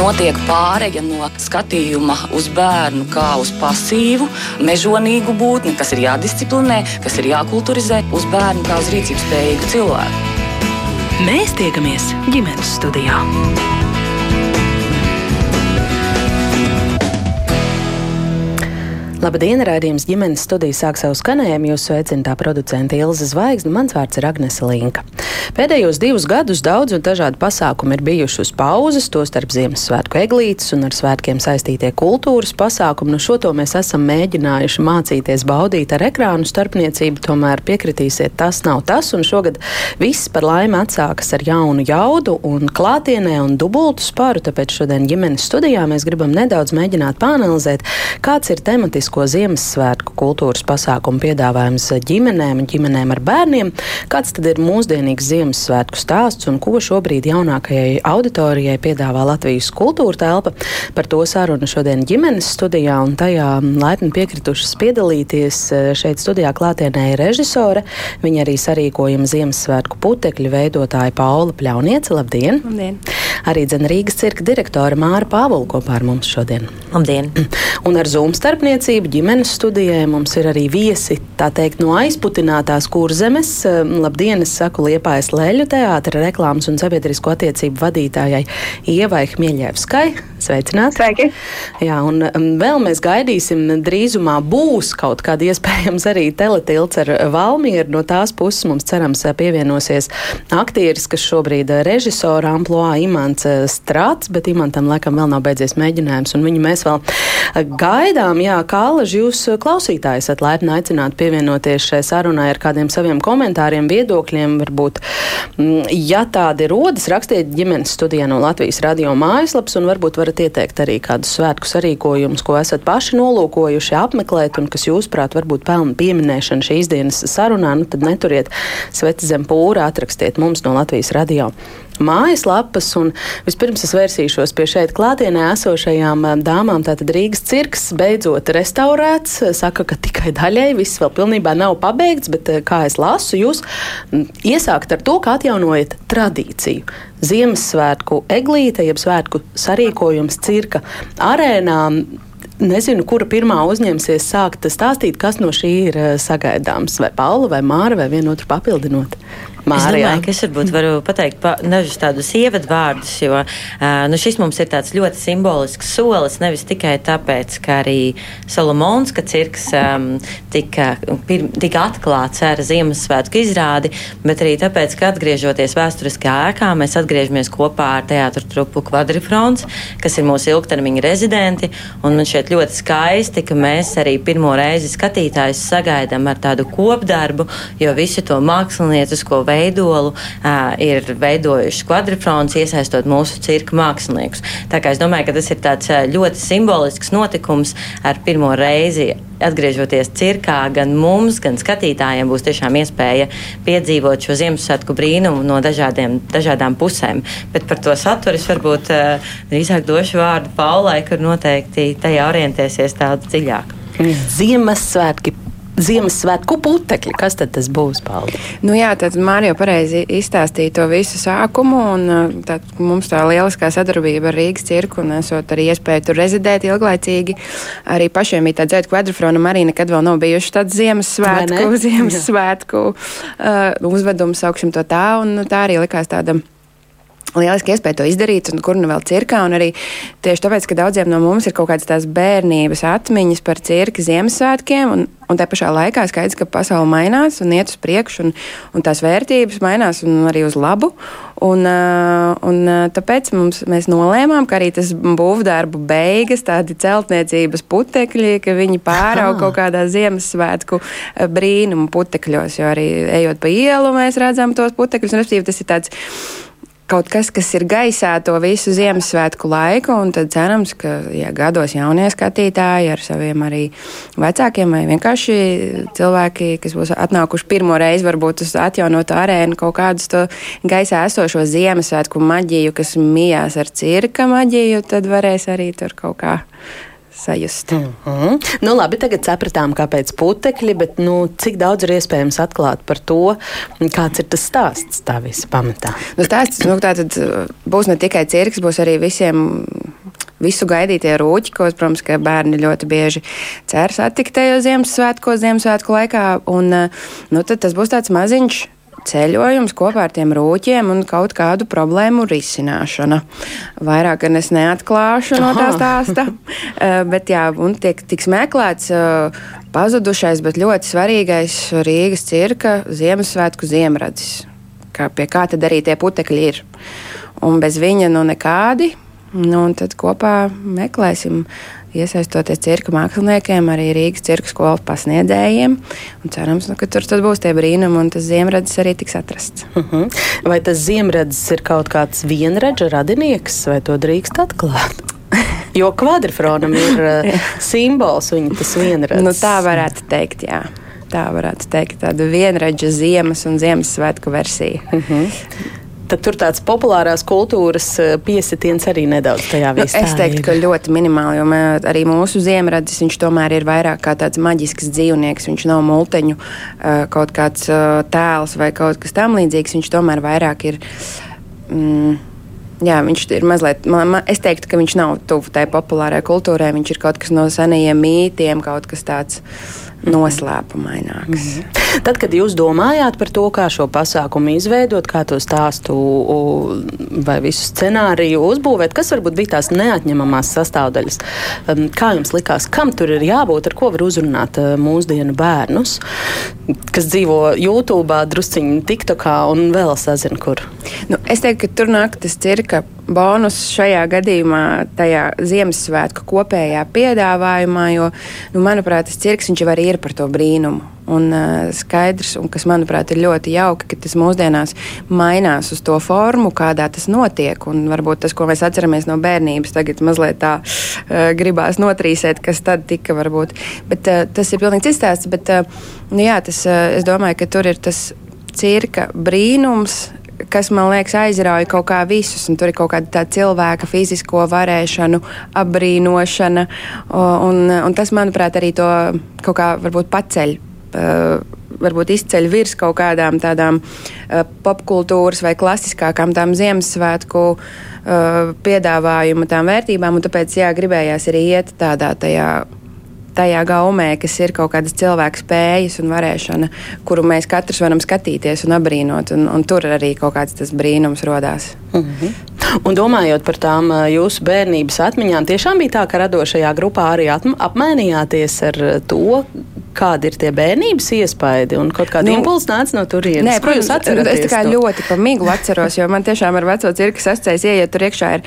notiek pāreja no skatījuma uz bērnu kā uz pasīvu, mežonīgu būtni, kas ir jādisciplinē, kas ir jākulturizē, uz bērnu kā uz rīcības spējīgu cilvēku. Mēs tiekamies ģimenes studijā. Labdien, raidījums ģimenes studija sāk savu skanējumu. Jūs sveicināta producente Ilza Zvaigzne, mans vārds ir Agnese Linka. Pēdējos divus gadus daudz un dažādi pasākumi ir bijuši uz pauzes, tostarp Ziemassvētku eglītes un ar svētkiem saistītie kultūras pasākumi. Nu, šo to mēs esam mēģinājuši mācīties baudīt ar ekrānu starpniecību, tomēr piekritīsiet, tas nav tas, un šogad viss par laimi atsākas ar jaunu jaudu un klātienē un dubultu sparu, tāpēc šodien ģimenes studijā mēs gribam nedaudz mēģināt pāanalizēt, kāds ir tematisks klasisko Ziemassvētku kultūras pasākumu piedāvājums ģimenēm un ģimenēm ar bērniem. Kāds tad ir mūsdienīgs Ziemassvētku stāsts un ko šobrīd jaunākajai auditorijai piedāvā Latvijas kultūra telpa? Par to sarunu šodien ģimenes studijā un tajā laipni piekritušas piedalīties šeit studijā klātienē ir režisore. Viņa arī sarīkojuma Ziemassvētku putekļu veidotāja Paula Pļauniece. Labdien! Labdien. Arī Rīgas cirka direktore Māra Pāvula kopā ar mums šodien. Labdien! Un ar Zoom starpniecību kustība ģimenes studijai. Mums ir arī viesi teikt, no aizputinātās kurzemes. Labdien, es saku Liepājas Lēļu teātra reklāmas un sabiedrisko attiecību vadītājai Ievai Hmieļevskai. Sveicināti! Sveiki! Jā, un um, vēl mēs gaidīsim, drīzumā būs kaut kāda iespējams arī teletilts ar Valmieru. No tās puses mums cerams pievienosies aktieris, kas šobrīd režisora amploā Imants Strāts, bet Imantam laikam vēl nav beidzies mēģinājums, un viņu mēs vēl gaidām. Jā, kā Alaži, jūs klausītāji esat laipni aicināti pievienoties šai sarunai ar kādiem saviem komentāriem, viedokļiem. Varbūt, mm, ja tādi rodas, rakstiet ģimenes studijā no Latvijas radio mājaslapas un varbūt varat ieteikt arī kādus svētku sarīkojumus, ko esat paši nolūkojuši apmeklēt un kas jūsuprāt varbūt pelna pieminēšanu šīs dienas sarunā, nu tad neturiet sveci zem pūra, atrakstiet mums no Latvijas radio mājaslapas. Vispirms es vērsīšos pie šeit klātienē esošajām eh, dāmām. Tātad Rīgas cirks beidzot restaurēts. Saka, ka tikai daļēji viss vēl pilnībā nav pabeigts, bet eh, kā es lasu, jūs iesākat ar to, ka atjaunojat tradīciju. Ziemassvētku eglīte, jeb svētku sarīkojums cirka arēnā nezinu, kura pirmā uzņemsies sākt stāstīt, kas no šī ir eh, sagaidāms. Vai Paula, vai Māra, vai vienotru papildinot. Mārijā. Es varbūt varu pateikt pa, dažus tādus ievadvārdus, jo nu šis mums ir tāds ļoti simbolisks solis. Nevis tikai tāpēc, ka arī Solomons, ka cirks um, tika, pir, tika atklāts ar Ziemassvētku izrādi, bet arī tāpēc, ka atgriežoties vēsturiskā ēkā, mēs atgriežamies kopā ar teātru trupu Quadrifrons, kas ir mūsu ilgtermiņa rezidenti. Un man šķiet ļoti skaisti, ka mēs arī pirmo reizi skatītājus sagaidām ar tādu kopdarbu, jo visu to māksliniecisko veidolu uh, ir veidojuši kvadrifrons, iesaistot mūsu cirka māksliniekus. Tā kā es domāju, ka tas ir tāds ļoti simbolisks notikums ar pirmo reizi atgriežoties cirkā, gan mums, gan skatītājiem būs tiešām iespēja piedzīvot šo Ziemassvētku brīnumu no dažādiem, dažādām pusēm. Bet par to saturu es varbūt uh, drīzāk došu vārdu Paulai, kur noteikti tajā orientēsies daudz dziļāk. Ziemassvētki Ziemassvētku putekļi. Kas tad tas būs, Paldi? Nu jā, tad Mārija pareizi izstāstīja to visu sākumu, un uh, tad mums tā lieliskā sadarbība ar Rīgas cirku, un esot arī iespēju tur rezidēt ilglaicīgi. Arī pašiem bija tāds dzēta kvadrifrona, arī nekad vēl nav bijuši tāds Ziemassvētku, Ziemassvētku uh, uzvedums, sauksim to tā, un tā arī likās tāda lieliski iespēja to izdarīt, un kur nu vēl cirkā. Un arī tieši tāpēc, ka daudziem no mums ir kaut kādas tās bērnības atmiņas par cirka Ziemassvētkiem, un, un tā pašā laikā skaidrs, ka pasaule mainās un iet uz priekšu, un, un tās vērtības mainās un arī uz labu. Un, un tāpēc mums, mēs nolēmām, ka arī tas būvdarbu beigas, tādi celtniecības putekļi, ka viņi pārauga kaut kādā Ziemassvētku brīnumu putekļos, jo arī ejot pa ielu mēs redzam tos putekļus, un tas ir tāds kaut kas, kas ir gaisā to visu Ziemassvētku laiku, un tad cerams, ka ja gados jaunie skatītāji ar saviem arī vecākiem vai vienkārši cilvēki, kas būs atnākuši pirmo reizi, varbūt uz atjaunotu arēnu, kaut kādus to gaisā esošo Ziemassvētku maģiju, kas mijās ar cirka maģiju, tad varēs arī tur kaut kā sajust. Mm -hmm. nu, labi, tagad sapratām, kāpēc putekļi, bet nu, cik daudz ir iespējams atklāt par to, kāds ir tas stāsts tā visa pamatā. Nu, stāsts nu, tā tad uh, būs ne tikai cirks, būs arī visiem visu gaidītie rūķi, ko, protams, bērni ļoti bieži cer satikt tajos Ziemassvētkos, Ziemassvētku laikā. Un, nu, tad tas būs tāds maziņš ceļojums kopā ar tiem rūķiem un kaut kādu problēmu risināšana. Vairāk gan es neatklāšu no tā stāsta, uh, bet jā, un tiek, tiks meklēts uh, pazudušais, bet ļoti svarīgais Rīgas cirka Ziemassvētku ziemradzis. Kā, pie kā tad arī tie putekļi ir. Un bez viņa nu nekādi. Nu, un tad kopā meklēsim iesaistoties cirka māksliniekiem, arī Rīgas cirka skolas pasniedzējiem. Cerams, nu, ka tur būs tie brīnumi, un tas ziemradzis arī tiks atrasts. Uh mhm. -huh. Vai tas ziemradzis ir kaut kāds vienradža radinieks, vai to drīkst atklāt? jo kvadrifronam ir uh, simbols, viņa tas vienradzis. Nu, tā varētu teikt, jā. Tā varētu teikt, tāda vienradža ziemas un Ziemassvētku versija. Uh mhm. -huh tad tur tāds populārās kultūras eh, piesitiens arī nedaudz tajā visā. Nu, es teiktu, ir. ka ļoti minimāli, jo mē, arī mūsu ziemradis, viņš tomēr ir vairāk kā tāds maģisks dzīvnieks. Viņš nav multeņu eh, kaut kāds eh, tēls vai kaut kas tam līdzīgs. Viņš tomēr vairāk ir. Mm, Jā, viņš ir mazliet, man, man, es teiktu, ka viņš nav tuvu tai populārai kultūrai. Viņš ir kaut kas no senajiem mītiem, kaut kas tāds. Uh, noslēpumaināks. Mm -hmm. Tad, kad jūs domājāt par to, kā šo pasākumu izveidot, kā to stāstu vai visu scenāriju uzbūvēt, kas varbūt bija tās neatņemamās sastāvdaļas, um, kā jums likās, kam tur ir jābūt, ar ko var uzrunāt uh, mūsdienu bērnus, kas dzīvo YouTube, drusciņā, TikTokā un vēl sazina, kur? Nu, es teiktu, ka tur nāk tas cirka bonus šajā gadījumā, tajā Ziemassvētku kopējā piedāvājumā, jo, nu, manuprāt, tas cirks jau arī ir par to brīnumu. Un uh, skaidrs, un kas manuprāt ir ļoti jauki, ka tas mūsdienās mainās uz to formu, kādā tas notiek. Un varbūt tas, ko mēs atceramies no bērnības, tagad mazliet tā uh, gribās notrīsēt, kas tad tika varbūt. Bet uh, tas ir pilnīgi cits stāsts. Bet, uh, nu, jā, tas, uh, es domāju, ka tur ir tas cirka brīnums, kas man liekas aizrauja kaut kā visus. Tur ir kaut kāda cilvēka fizisko varēšanu, apbrīnošana, un, un tas, manuprāt, arī to kaut kā varbūt paceļ. Uh, varbūt izceļ virs kaut kādām tādām uh, popkultūras vai klasiskākām tām Ziemassvētku uh, piedāvājuma tām vērtībām, tāpēc, jā, gribējās arī iet tādā tajā tajā gaumē, kas ir kaut kādas cilvēka spējas un varēšana, kuru mēs katrs varam skatīties un apbrīnot. Un, un tur arī kaut kāds tas brīnums radās. Mm -hmm. Un domājot par tām jūsu bērnības atmiņām, tiešām bija tā, ka radošajā grupā arī apmainījāties ar to, kādi ir tie bērnības iespaidi un kaut kāda nu, impulsa nāca no turienes. Nē, protams, es tā kā to? ļoti pa miglu atceros, jo man tiešām ar veco cirkas asociēs ieiet tur iekšā ir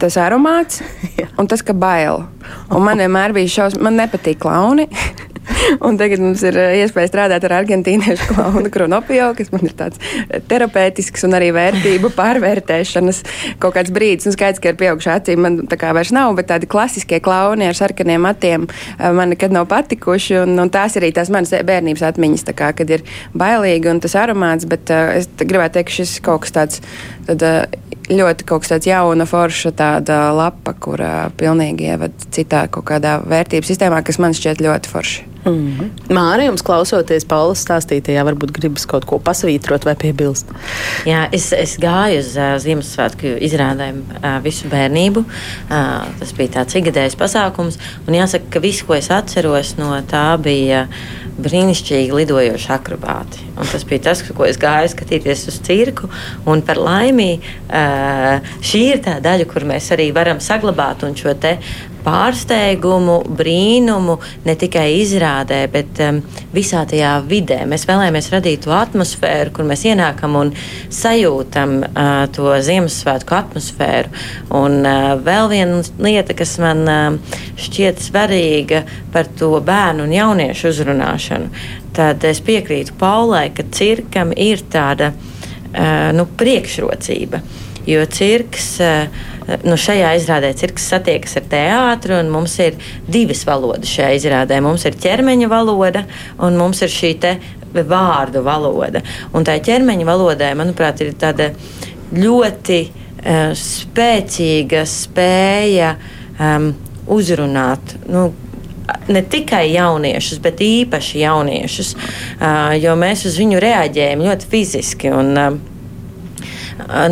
tas aromāts un tas, ka bail. Un man vienmēr bija šausmas, man nepatīk klauni. Un tagad mums ir eh, iespēja strādāt ar argentīniešu klaunu Kronopio, kas man ir tāds eh, terapeitisks un arī vērtību pārvērtēšanas kaut kāds brīdis. Un skaidrs, ka ar pieaugušā acīm man tā kā vairs nav, bet tādi klasiskie klauni ar sarkaniem matiem eh, man nekad nav patikuši. Un, un tās arī tās manas bērnības atmiņas, kā, kad ir bailīgi un tas aromāts, bet uh, es gribētu teikt, ka šis kaut kas tāds tad, uh, ļoti kaut kas tāds jauna, forša tāda lapa, kur uh, pilnīgi ievad citā kaut kādā vērtības sistēmā, kas man šķiet ļoti forši. Mm -hmm. Māri, jums klausoties Paulas stāstītajā, varbūt gribas kaut ko pasvītrot vai piebilst. Jā, es, es gāju uz uh, Ziemassvētku izrādēm uh, visu bērnību. Uh, tas bija tāds ikgadējs pasākums. Un jāsaka, ka viss, ko es atceros no tā, bija brīnišķīgi lidojoši akrobāti. Un tas bija tas, ko es gāju skatīties uz cirku. Un par laimi uh, šī ir tā daļa, kur mēs arī varam saglabāt šo pārsteigumu, brīnumu ne tikai izrādē, bet um, visā tajā vidē. Mēs vēlamies radīt to atmosfēru, kur mēs ienākam un sajūtam uh, to Ziemassvētku atmosfēru. Un uh, vēl viena lieta, kas man uh, šķiet svarīga par to bērnu un jauniešu uzrunāšanu, tad es piekrītu Paulai, ka cirkam ir tāda uh, nu, priekšrocība. Jo cirks uh, nu, šajā izrādē cirks satiekas ar teātru, un mums ir divas valodas šajā izrādē. Mums ir ķermeņa valoda, un mums ir šī vārdu valoda. Un tā ķermeņa valodai, manuprāt, ir tāda ļoti uh, spēcīga spēja um, uzrunāt. Nu, ne tikai jauniešus, bet īpaši jauniešus, uh, jo mēs uz viņu reaģējam ļoti fiziski. Un, uh,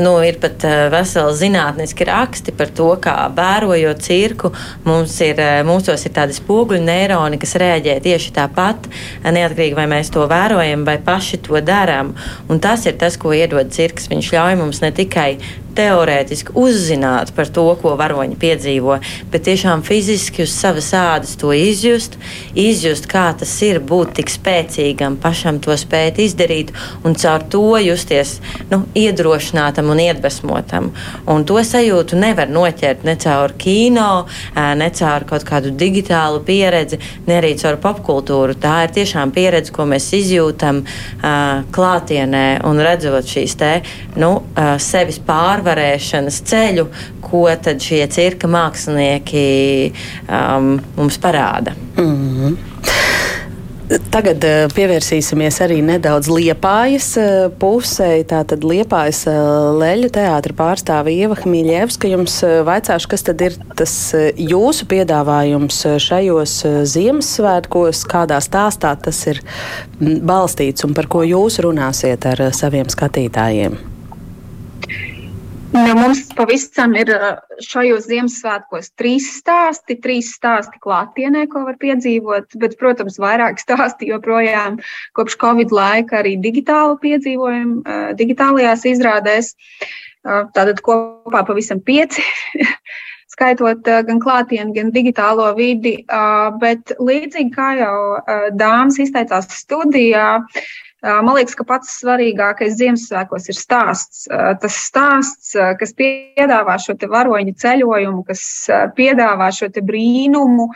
nu, ir pat veseli zinātniski raksti par to, kā vērojot cirku, mums ir, mūsos ir tādi spoguļu neironi, kas reaģē tieši tāpat, neatkarīgi vai mēs to vērojam vai paši to darām. Un tas ir tas, ko iedod cirks. Viņš ļauj mums ne tikai teorētiski uzzināt par to, ko varoņi piedzīvo, bet tiešām fiziski uz savas ādas to izjust, izjust, kā tas ir būt tik spēcīgam, pašam to spēt izdarīt un caur to justies nu, iedrošinātam un iedvesmotam. Un to sajūtu nevar noķert ne caur kino, ne caur kaut kādu digitālu pieredzi, ne arī caur popkultūru. Tā ir tiešām pieredze, ko mēs izjūtam klātienē un redzot šīs te, nu, sevis pārvērtības pārvarēšanas ceļu, ko šie cirka mākslinieki um, mums parāda. Mm -hmm. Tagad uh, pievērsīsimies arī nedaudz liepājas uh, pusē. Tātad liepājas uh, leļu teātra pārstāve Ieva Hmīļevska. Jums vaicāšu, kas tad ir tas jūsu piedāvājums šajos Ziemassvētkos, kādā stāstā tas ir balstīts un par ko jūs runāsiet ar saviem skatītājiem? Nu, mums pavisam ir šajos Ziemassvētkos trīs stāsti, trīs stāsti klātienē, ko var piedzīvot, bet, protams, vairāk stāsti joprojām kopš Covid laika arī digitāli piedzīvojam, digitālajās izrādēs. Tātad kopā pavisam pieci, skaitot gan klātienu, gan digitālo vidi, bet līdzīgi kā jau dāmas izteicās studijā, Man liekas, ka pats svarīgākais Ziemassvētkos ir stāsts. Tas stāsts, kas piedāvā šo varoņu ceļojumu, kas piedāvā šo brīnumu,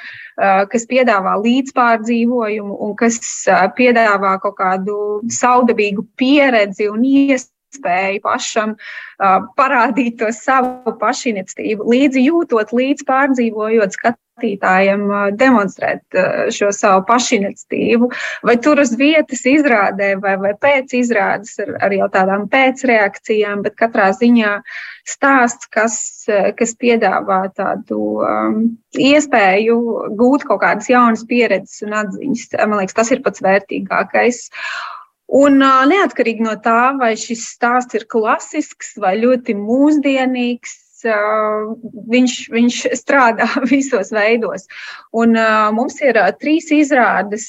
kas piedāvā līdzpārdzīvojumu un kas piedāvā kaut kādu saudabīgu pieredzi un iespēju spēju pašam uh, parādīt to savu pašiniciatīvu, līdzi jūtot, līdz pārdzīvojot, skat, skatītājiem demonstrēt šo savu pašiniciatīvu, vai tur uz vietas izrādē, vai, vai pēc izrādes ar, ar jau tādām pēcreakcijām, bet katrā ziņā stāsts, kas, kas piedāvā tādu um, iespēju gūt kaut kādas jaunas pieredzes un atziņas. Man liekas, tas ir pats vērtīgākais. Un uh, neatkarīgi no tā, vai šis stāsts ir klasisks vai ļoti mūsdienīgs, viņš, viņš strādā visos veidos. Un mums ir trīs izrādes.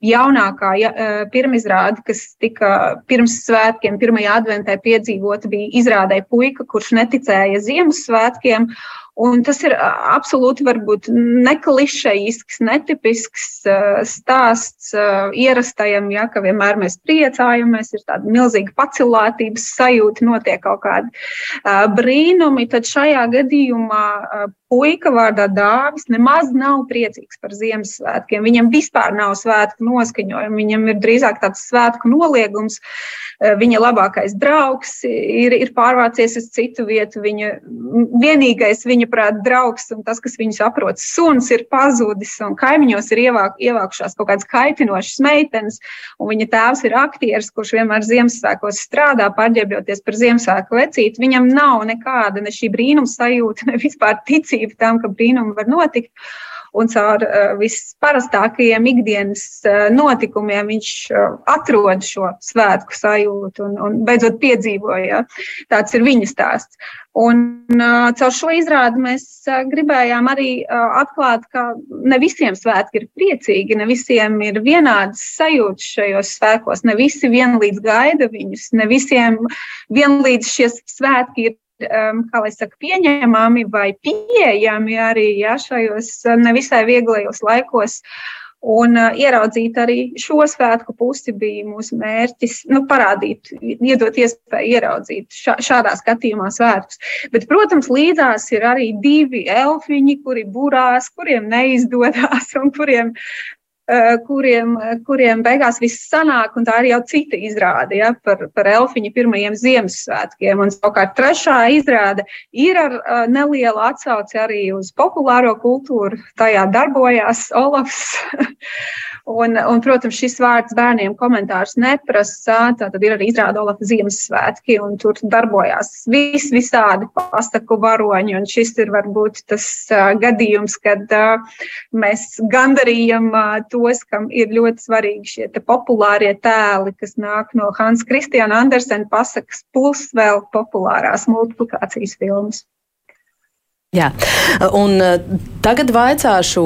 Jaunākā ja, pirmizrāde, kas tika pirms svētkiem, pirmajā adventē piedzīvota, bija izrādē puika, kurš neticēja Ziemassvētkiem. Un tas ir absolūti varbūt neklišejisks, netipisks stāsts ierastajam, ja, ka vienmēr mēs priecājamies, ir tāda milzīga pacilātības sajūta, notiek kaut kādi brīnumi. Tad šajā gadījumā puika vārdā dāvis nemaz nav priecīgs par Ziemassvētkiem. Viņam vispār nav svētku noskaņojuma, viņam ir drīzāk tāds svētku noliegums. Viņa labākais draugs ir, ir pārvācies uz citu vietu. Viņa vienīgais viņa prāt, draugs un tas, kas viņu saprot, suns ir pazudis un kaimiņos ir ievāk, ievākušās kaut kādas kaitinošas meitenes. Viņa tēvs ir aktieris, kurš vienmēr Ziemassvētkos strādā, pārģērbjoties par Ziemassvētku vecīti. Viņam nav nekāda ne šī brīnuma sajūta, ne vispār ticība tam, ka brīnumi var notikt un caur uh, visparastākajiem ikdienas uh, notikumiem viņš uh, atrod šo svētku sajūtu un, un beidzot piedzīvoja. Ja? Tāds ir viņa stāsts. Un caur šo izrādi mēs gribējām arī atklāt, ka ne visiem svētki ir priecīgi, ne visiem ir vienādas sajūtas šajos svētkos, ne visi vienlīdz gaida viņus, ne visiem vienlīdz šie svētki ir kā lai saka, pieņemami vai pieejami arī ja, šajos uh, nevisai vieglajos laikos. Un uh, ieraudzīt arī šo svētku pusi bija mūsu mērķis, nu, parādīt, iedot iespēju ieraudzīt šā, šādā skatījumā svētkus. Bet, protams, līdzās ir arī divi elfiņi, kuri burās, kuriem neizdodas un kuriem Eh, kuriem, kuriem beigās viss sanāk, un tā ir jau cita izrāde ja, par, par elfiņu pirmajiem Ziemassvētkiem. Un savukārt trešā izrāde ir ar uh, nelielu atsauci arī uz populāro kultūru. Tajā darbojās Olafs. Un, un, protams, šis vārds bērniem komentārus neprasa. Tad ir arī izrāda Olafa Ziemassvētki, un tur darbojās vis, visādi pasaku varoņi. Un šis ir varbūt tas uh, gadījums, kad uh, mēs gandarījam uh, tos, kam ir ļoti svarīgi šie populārie tēli, kas nāk no Hans Kristiāna Andersena pasakas, plus vēl populārās multiplikācijas filmas. Jā, un uh, tagad vaicāšu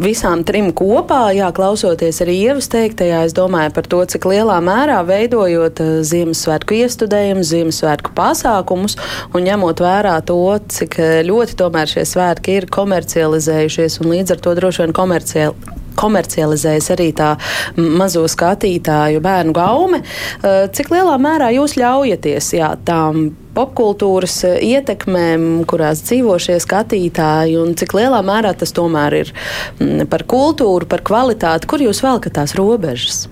visām trim kopā, jā, klausoties arī ievas teiktajā, es domāju par to, cik lielā mērā veidojot uh, Ziemassvētku iestudējumus, Ziemassvētku pasākumus un ņemot vērā to, cik ļoti tomēr šie svētki ir komercializējušies un līdz ar to droši vien komerciāli komercializējas arī tā mazo skatītāju bērnu gaume. Cik lielā mērā jūs ļaujaties jā, tām popkultūras eh, ietekmēm, kurās dzīvo šie skatītāji, un cik lielā mērā tas tomēr ir par kultūru, par kvalitāti, kur jūs velkat tās robežas?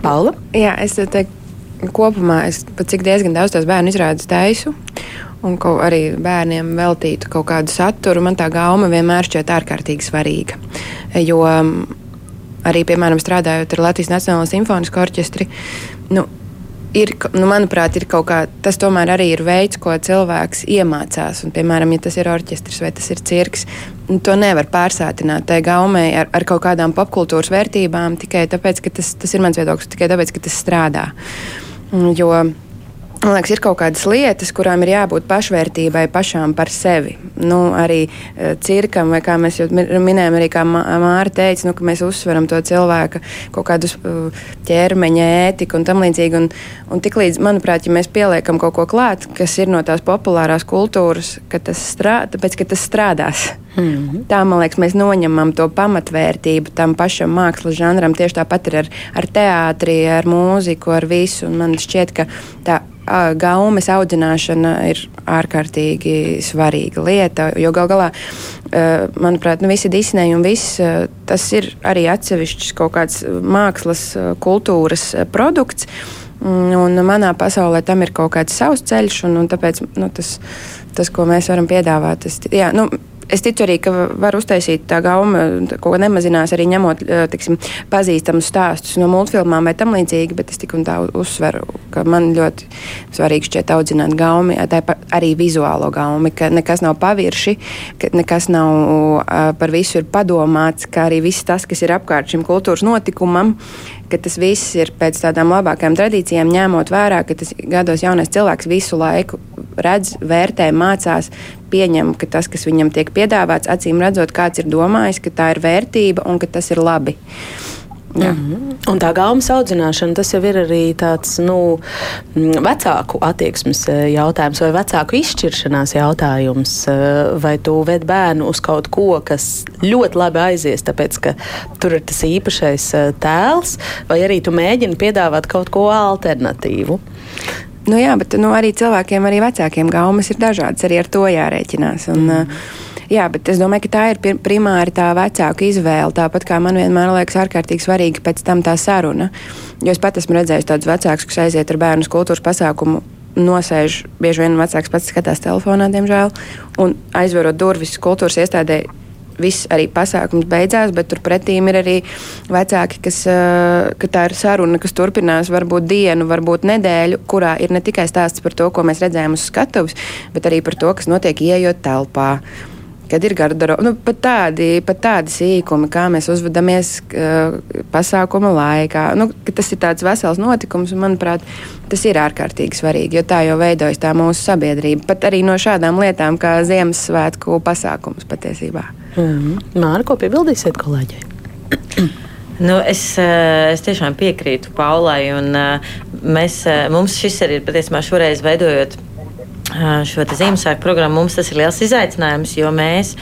Paula? Jā, es teiktu, kopumā es pat cik diezgan daudz tās bērnu izrādes taisu. Un arī bērniem veltītu kaut kādu saturu, man tā gauma vienmēr šķiet ārkārtīgi svarīga. Jo mm, arī, piemēram, strādājot ar Latvijas Nacionālo simfonisko orķestri, nu, ir, nu, manuprāt, ir kaut kā, tas tomēr arī ir veids, ko cilvēks iemācās. Un, piemēram, ja tas ir orķestris vai tas ir cirks, nu, to nevar pārsātināt tai gaumē ar, ar kaut kādām popkultūras vērtībām tikai tāpēc, ka tas, tas ir mans viedoklis, tikai tāpēc, ka tas strādā. Jo Man liekas, ir kaut kādas lietas, kurām ir jābūt pašvērtībai pašām par sevi. Nu, arī uh, cirkam, vai kā mēs jau minējām, arī kā Māra teica, nu, ka mēs uzsveram to cilvēka kaut kādus uh, ķermeņa ētiku un tam līdzīgi. Un, un tiklīdz, manuprāt, ja mēs pieliekam kaut ko klāt, kas ir no tās populārās kultūras, ka tas, strā, tāpēc, ka tas strādās. Mm -hmm. Tā, man liekas, mēs noņemam to pamatvērtību tam pašam mākslas žanram. Tieši tāpat ir ar, ar teātri, ar mūziku, ar visu. Un man šķiet, ka tā gaumes audzināšana ir ārkārtīgi svarīga lieta. Jo gal galā, manuprāt, nu, visi Disneja un viss tas ir arī atsevišķs kaut kāds mākslas, kultūras produkts. Un manā pasaulē tam ir kaut kāds savs ceļš, un, un tāpēc nu, tas, tas, ko mēs varam piedāvāt, tas, jā, nu, Es ticu arī, ka var uztaisīt tā gauma, ko nemazinās arī ņemot tiksim, pazīstamus stāstus no multfilmām vai tam līdzīgi, bet es tik un tā uzsveru, ka man ļoti svarīgi šķiet audzināt gaumi, arī vizuālo gaumi, ka nekas nav pavirši, ka nekas nav par visu ir padomāts, ka arī viss tas, kas ir apkārt šim kultūras notikumam, ka tas viss ir pēc tādām labākām tradīcijām, ņemot vērā, ka tas gados jaunais cilvēks visu laiku redz, vērtē, mācās, pieņem, ka tas, kas viņam tiek piedāvāts, acīm redzot, kāds ir domājis, ka tā ir vērtība un ka tas ir labi. Jā. Mm -hmm. Un tā gaumas audzināšana, tas jau ir arī tāds nu, vecāku attieksmes e, jautājums vai vecāku izšķiršanās jautājums. E, vai tu ved bērnu uz kaut ko, kas ļoti labi aizies, tāpēc ka tur ir tas īpašais e, tēls, vai arī tu mēģini piedāvāt kaut ko alternatīvu? Nu, jā, bet nu, arī cilvēkiem, arī vecākiem gaumas ir dažādas. Arī ar to jārēķinās. Un, mm. Jā, bet es domāju, ka tā ir primāri tā vecāka izvēle. Tāpat kā man vienmēr liekas ārkārtīgi svarīga pēc tam tā saruna. Jo es pat esmu redzējis tādus vecākus, kas aiziet ar bērnu kultūras pasākumu nosēž, bieži vien vecāks pats skatās telefonā, diemžēl, un aizverot durvis kultūras iestādē, viss arī pasākums beidzās, bet turpretī ir arī vecāki, kas, ka tā ir saruna, kas turpinās varbūt dienu, varbūt nedēļu, kurā ir ne tikai stāsts par to, ko mēs redzējām uz skatuves, bet arī par to, kas notiek ieejot telpā kad ir garderoba. Nu, pat, tādi, pat tādi sīkumi, kā mēs uzvedamies uh, pasākuma laikā. Nu, tas ir tāds vesels notikums, un manuprāt, tas ir ārkārtīgi svarīgi, jo tā jau veidojas tā mūsu sabiedrība. Pat arī no šādām lietām kā Ziemassvētku pasākums patiesībā. Mm -hmm. Māra, ko piebildīsiet kolēģei? Nu, es, eh, es tiešām piekrītu Paulai, un eh, mēs, mums šis arī patiesībā šoreiz veidojot šo Ziemassvētku programmu mums tas ir liels izaicinājums, jo mēs,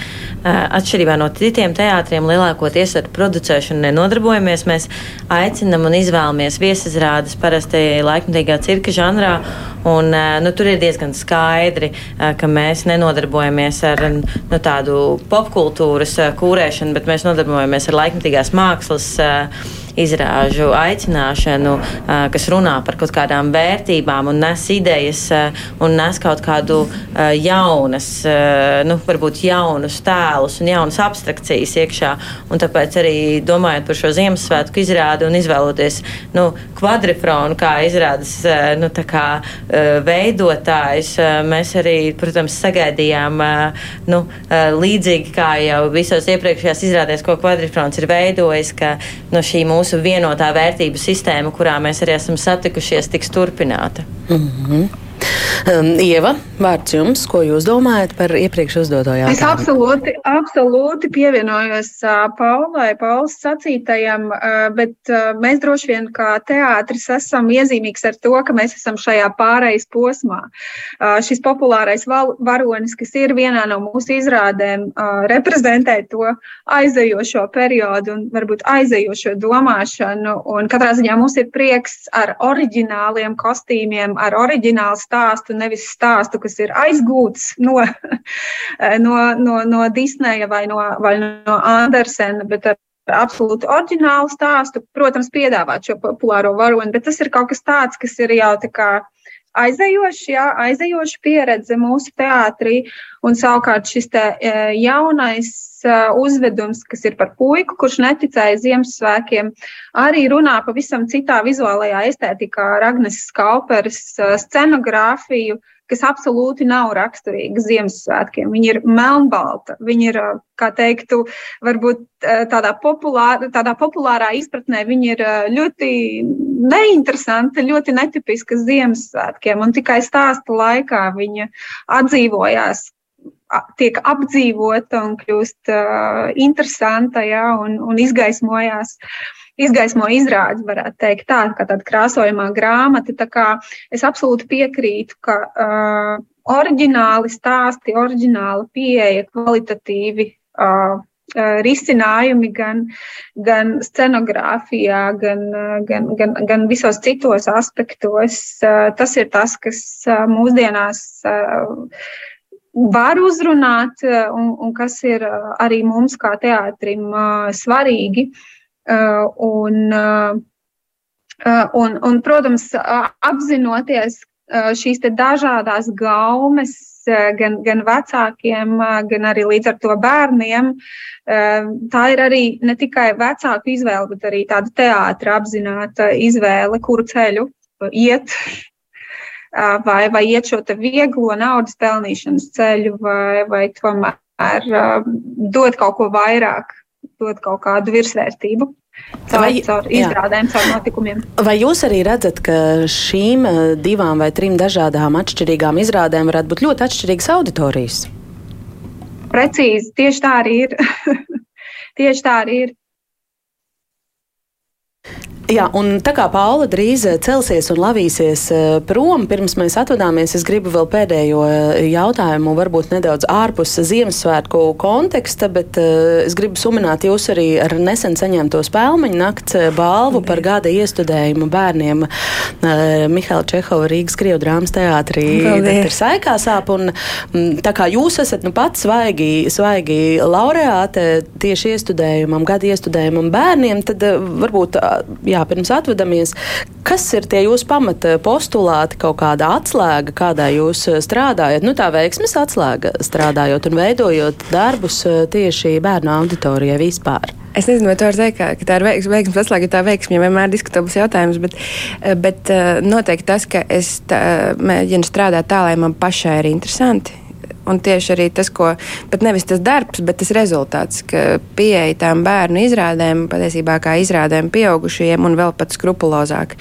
atšķirībā no citiem teātriem, lielākoties ar producēšanu nenodarbojamies. Mēs aicinam un izvēlamies viesizrādes parasti laikmatīgā cirka žanrā. Un, nu, tur ir diezgan skaidri, ka mēs nenodarbojamies ar nu, tādu popkultūras kūrēšanu, bet mēs nodarbojamies ar laikmatīgās mākslas izrāžu aicināšanu, kas runā par kaut kādām vērtībām un nes idejas un nes kaut kādu jaunas, nu, varbūt jaunus tēlus un jaunas abstrakcijas iekšā. Un tāpēc arī domājot par šo Ziemassvētku izrādi un izvēloties nu, kvadrifronu kā izrādes nu, kā, veidotājs, mēs arī, protams, sagaidījām nu, līdzīgi kā jau visos iepriekšējās izrādēs, ko kvadrifrons ir veidojis, ka no šī mūsu vienotā vērtību sistēma, kurā mēs arī esam satikušies, tiks turpināta. Mm -hmm. Um, Ieva, vārds jums, ko jūs domājat par iepriekš uzdoto jautājumu? Es absolūti, absolūti pievienojos uh, Paulai, Paulas sacītajam, uh, bet uh, mēs droši vien kā teātris esam iezīmīgs ar to, ka mēs esam šajā pārejas posmā. Uh, šis populārais val, varonis, kas ir vienā no mūsu izrādēm, uh, reprezentē to aizejošo periodu un varbūt aizejošo domāšanu. Un katrā ziņā mums ir prieks ar oriģināliem kostīmiem, ar oriģinālu stāstu, nevis stāstu, kas ir aizgūts no, no, no, no Disneja vai no, vai no Andersena, bet ar absolūti oriģinālu stāstu. Protams, piedāvāt šo populāro varoni, bet tas ir kaut kas tāds, kas ir jau tā kā aizējoši, jā, aizējoši pieredze mūsu teātrī. Un savukārt šis te, e, jaunais uzvedums, kas ir par puiku, kurš neticēja Ziemassvētkiem, arī runā pavisam citā vizuālajā estētikā ar Agnes Skalperes scenogrāfiju, kas absolūti nav raksturīga Ziemassvētkiem. Viņi ir melnbalta, viņi ir, kā teiktu, varbūt tādā, populāra, tādā populārā izpratnē, viņi ir ļoti neinteresanti, ļoti netipiska Ziemassvētkiem, un tikai stāsta laikā viņa atdzīvojās tiek apdzīvota un kļūst uh, interesanta ja, un, un izgaismojās. Izgaismo izrādes, varētu teikt, tā, kā tāda krāsojamā grāmata. Tā kā es absolūti piekrītu, ka uh, oriģināli stāsti, oriģināla pieeja, kvalitatīvi uh, risinājumi gan, gan scenogrāfijā, gan, gan, gan, gan visos citos aspektos. Tas ir tas, kas mūsdienās var uzrunāt eh, un, un kas ir eh, arī mums kā teātrim eh, svarīgi. Un, un, un, protams, apzinoties šīs dažādas gaumes, gan, gan vecākiem, gan arī līdz ar to bērniem. Tā ir arī ne tikai vecāku izvēle, bet arī tāda teātra apzināta izvēle, kuru ceļu iet vai, vai iet šo vieglo naudas pelnīšanas ceļu, vai, vai tomēr dot kaut ko vairāk, dot kaut kādu virsvērtību. Caur, vai, caur izrādēm, caur notikumiem. Vai jūs arī redzat, ka šīm divām vai trim dažādām atšķirīgām izrādēm varētu būt ļoti atšķirīgas auditorijas? Precīzi, tieši tā arī ir. tieši tā arī ir. Jā, un tā kā Paula drīz eh, celsies un lavīsies eh, prom, pirms mēs atvadāmies, es gribu vēl pēdējo eh, jautājumu, varbūt nedaudz ārpus Ziemassvētku konteksta, bet es gribu sumināt jūs arī ar nesen saņemto spēlmeņu nakts balvu par gada iestudējumu bērniem Mihaila Čehova Rīgas Krievu drāmas teātrī. Ir saikā sāp, un mm, tā kā jūs esat nu pats svaigi, svaigi laureāte tieši iestudējumam, gada iestudējumam bērniem, tad varbūt. Jā, pirms atvadamies, kas ir tie jūsu pamata postulāti, kaut kāda atslēga, kādā jūs eh, strādājat? Nu, tā veiksmes atslēga strādājot un veidojot darbus eh, tieši bērnu auditorijai vispār. Es nezinu, vai tā var teikt, ka, ka tā ir veiksme, veiksmes atslēga, tā veiksme, ja vienmēr diskutabls jautājums, bet, eh, bet noteikti tas, ka es tā, mēģinu strādāt tā, lai man pašai ir interesanti Un tieši arī tas, ko pat nevis tas darbs, bet tas rezultāts, ka pieeja tām bērnu izrādēm, patiesībā kā izrādēm pieaugušajiem un vēl pat skrupulozāk.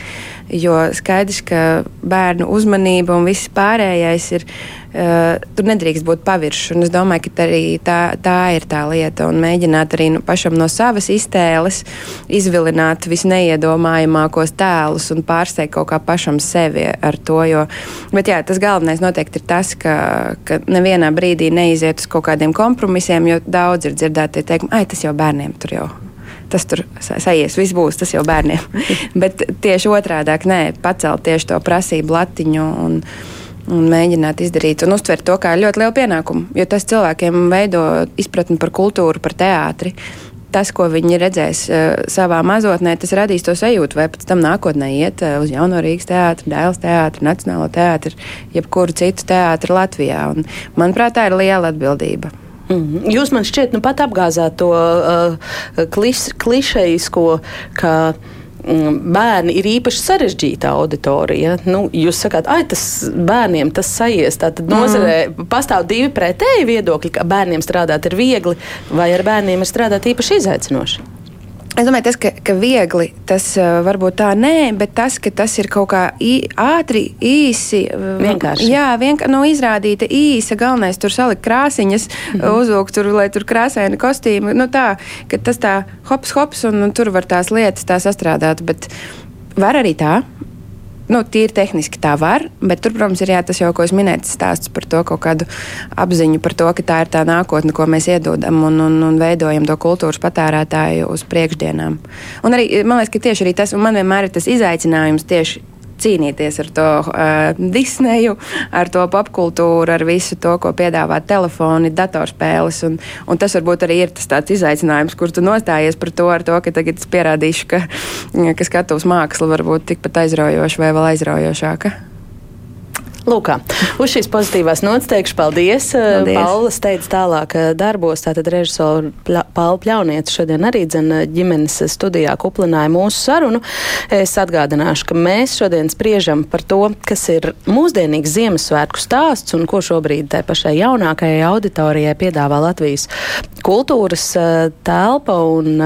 Jo skaidrs, ka bērnu uzmanība un viss pārējais ir Uh, tur nedrīkst būt pavirši. Es domāju, ka tā, tā ir tā lieta. Un mēģināt arī nu, pašam no savas iztēles izvilināt visneiedomājamākos tēlus un pārsteigt kaut kā pašam sevi ar to. Jo, bet jā, tas galvenais noteikti ir tas, ka, ka nevienā brīdī neiziet uz kaut kādiem kompromisiem, jo daudz ir dzirdēti teikumi, ah, tas jau bērniem tur jau tas tur sajies, viss būs, tas jau bērniem. Bet tieši otrādi, nē, pacelt tieši to prasību latiņu. Un, un mēģināt izdarīt un uztvert to kā ļoti lielu pienākumu. Jo tas cilvēkiem veido izpratni par kultūru, par teātri. tas, ko viņi redzēs savā mazotnē, tas radīs to sajūtu, vai pēc tam nākotnē iet uz Jauno Rīgas teātru, Dēls teātru, Nacionālo teātru, jebkuru citu teātru Latvijā. Un, manuprāt, tā ir liela atbildība. Mm. Jūs man šķiet, nu pat apgāzāt to uh, klis, klišejisko, ka mm, bērni ir īpaši sarežģīta auditorija. Nu, jūs sakāt, ah, tas bērniem tas sajies. Tātad nozarē mm. pastāv divi pretēji viedokļi, ka bērniem strādāt ir viegli, vai ar bērniem ir strādāt īpaši izaicinoši. Es domāju, tas, ka, ka viegli tas uh, varbūt tā nē, bet tas, ka tas ir kaut kā ī, ātri, īsi, vienkārši. Jā, vienkārši nu, izrādīta īsa. Galvenais tur salikt krāsiņas, mm -hmm. uzvilkt tur, lai tur krāsaini kostīmi. Nu, tā, ka tas tā hops, hops, un, un tur var tās lietas tā sastrādāt. Bet var arī tā nu, tīri tehniski tā var, bet tur, protams, ir jā, tas jau, ko es minēju, stāsts par to kaut kādu apziņu par to, ka tā ir tā nākotne, ko mēs iedodam un, un, un veidojam to kultūras patērētāju uz priekšdienām. Un arī man liekas, ka tieši tas, un man vienmēr ir tas izaicinājums tieši cīnīties ar to uh, Disneju, ar to popkultūru, ar visu to, ko piedāvā telefoni, datorspēles. Un, un tas varbūt arī ir tas izaicinājums, kur tu nostājies par to, to ka tagad es pierādīšu, ka, ka skatuves māksla var būt tikpat aizraujoša vai vēl aizraujošāka. Lūk, uz šīs pozitīvās nots teikšu paldies. paldies. Paula steidz tālāk darbos, tātad režisora Paula Pļaunieta šodien arī dzen ģimenes studijā kuplināja mūsu sarunu. Es atgādināšu, ka mēs šodien spriežam par to, kas ir mūsdienīgs Ziemassvētku stāsts un ko šobrīd tai pašai jaunākajai auditorijai piedāvā Latvijas kultūras telpa. Un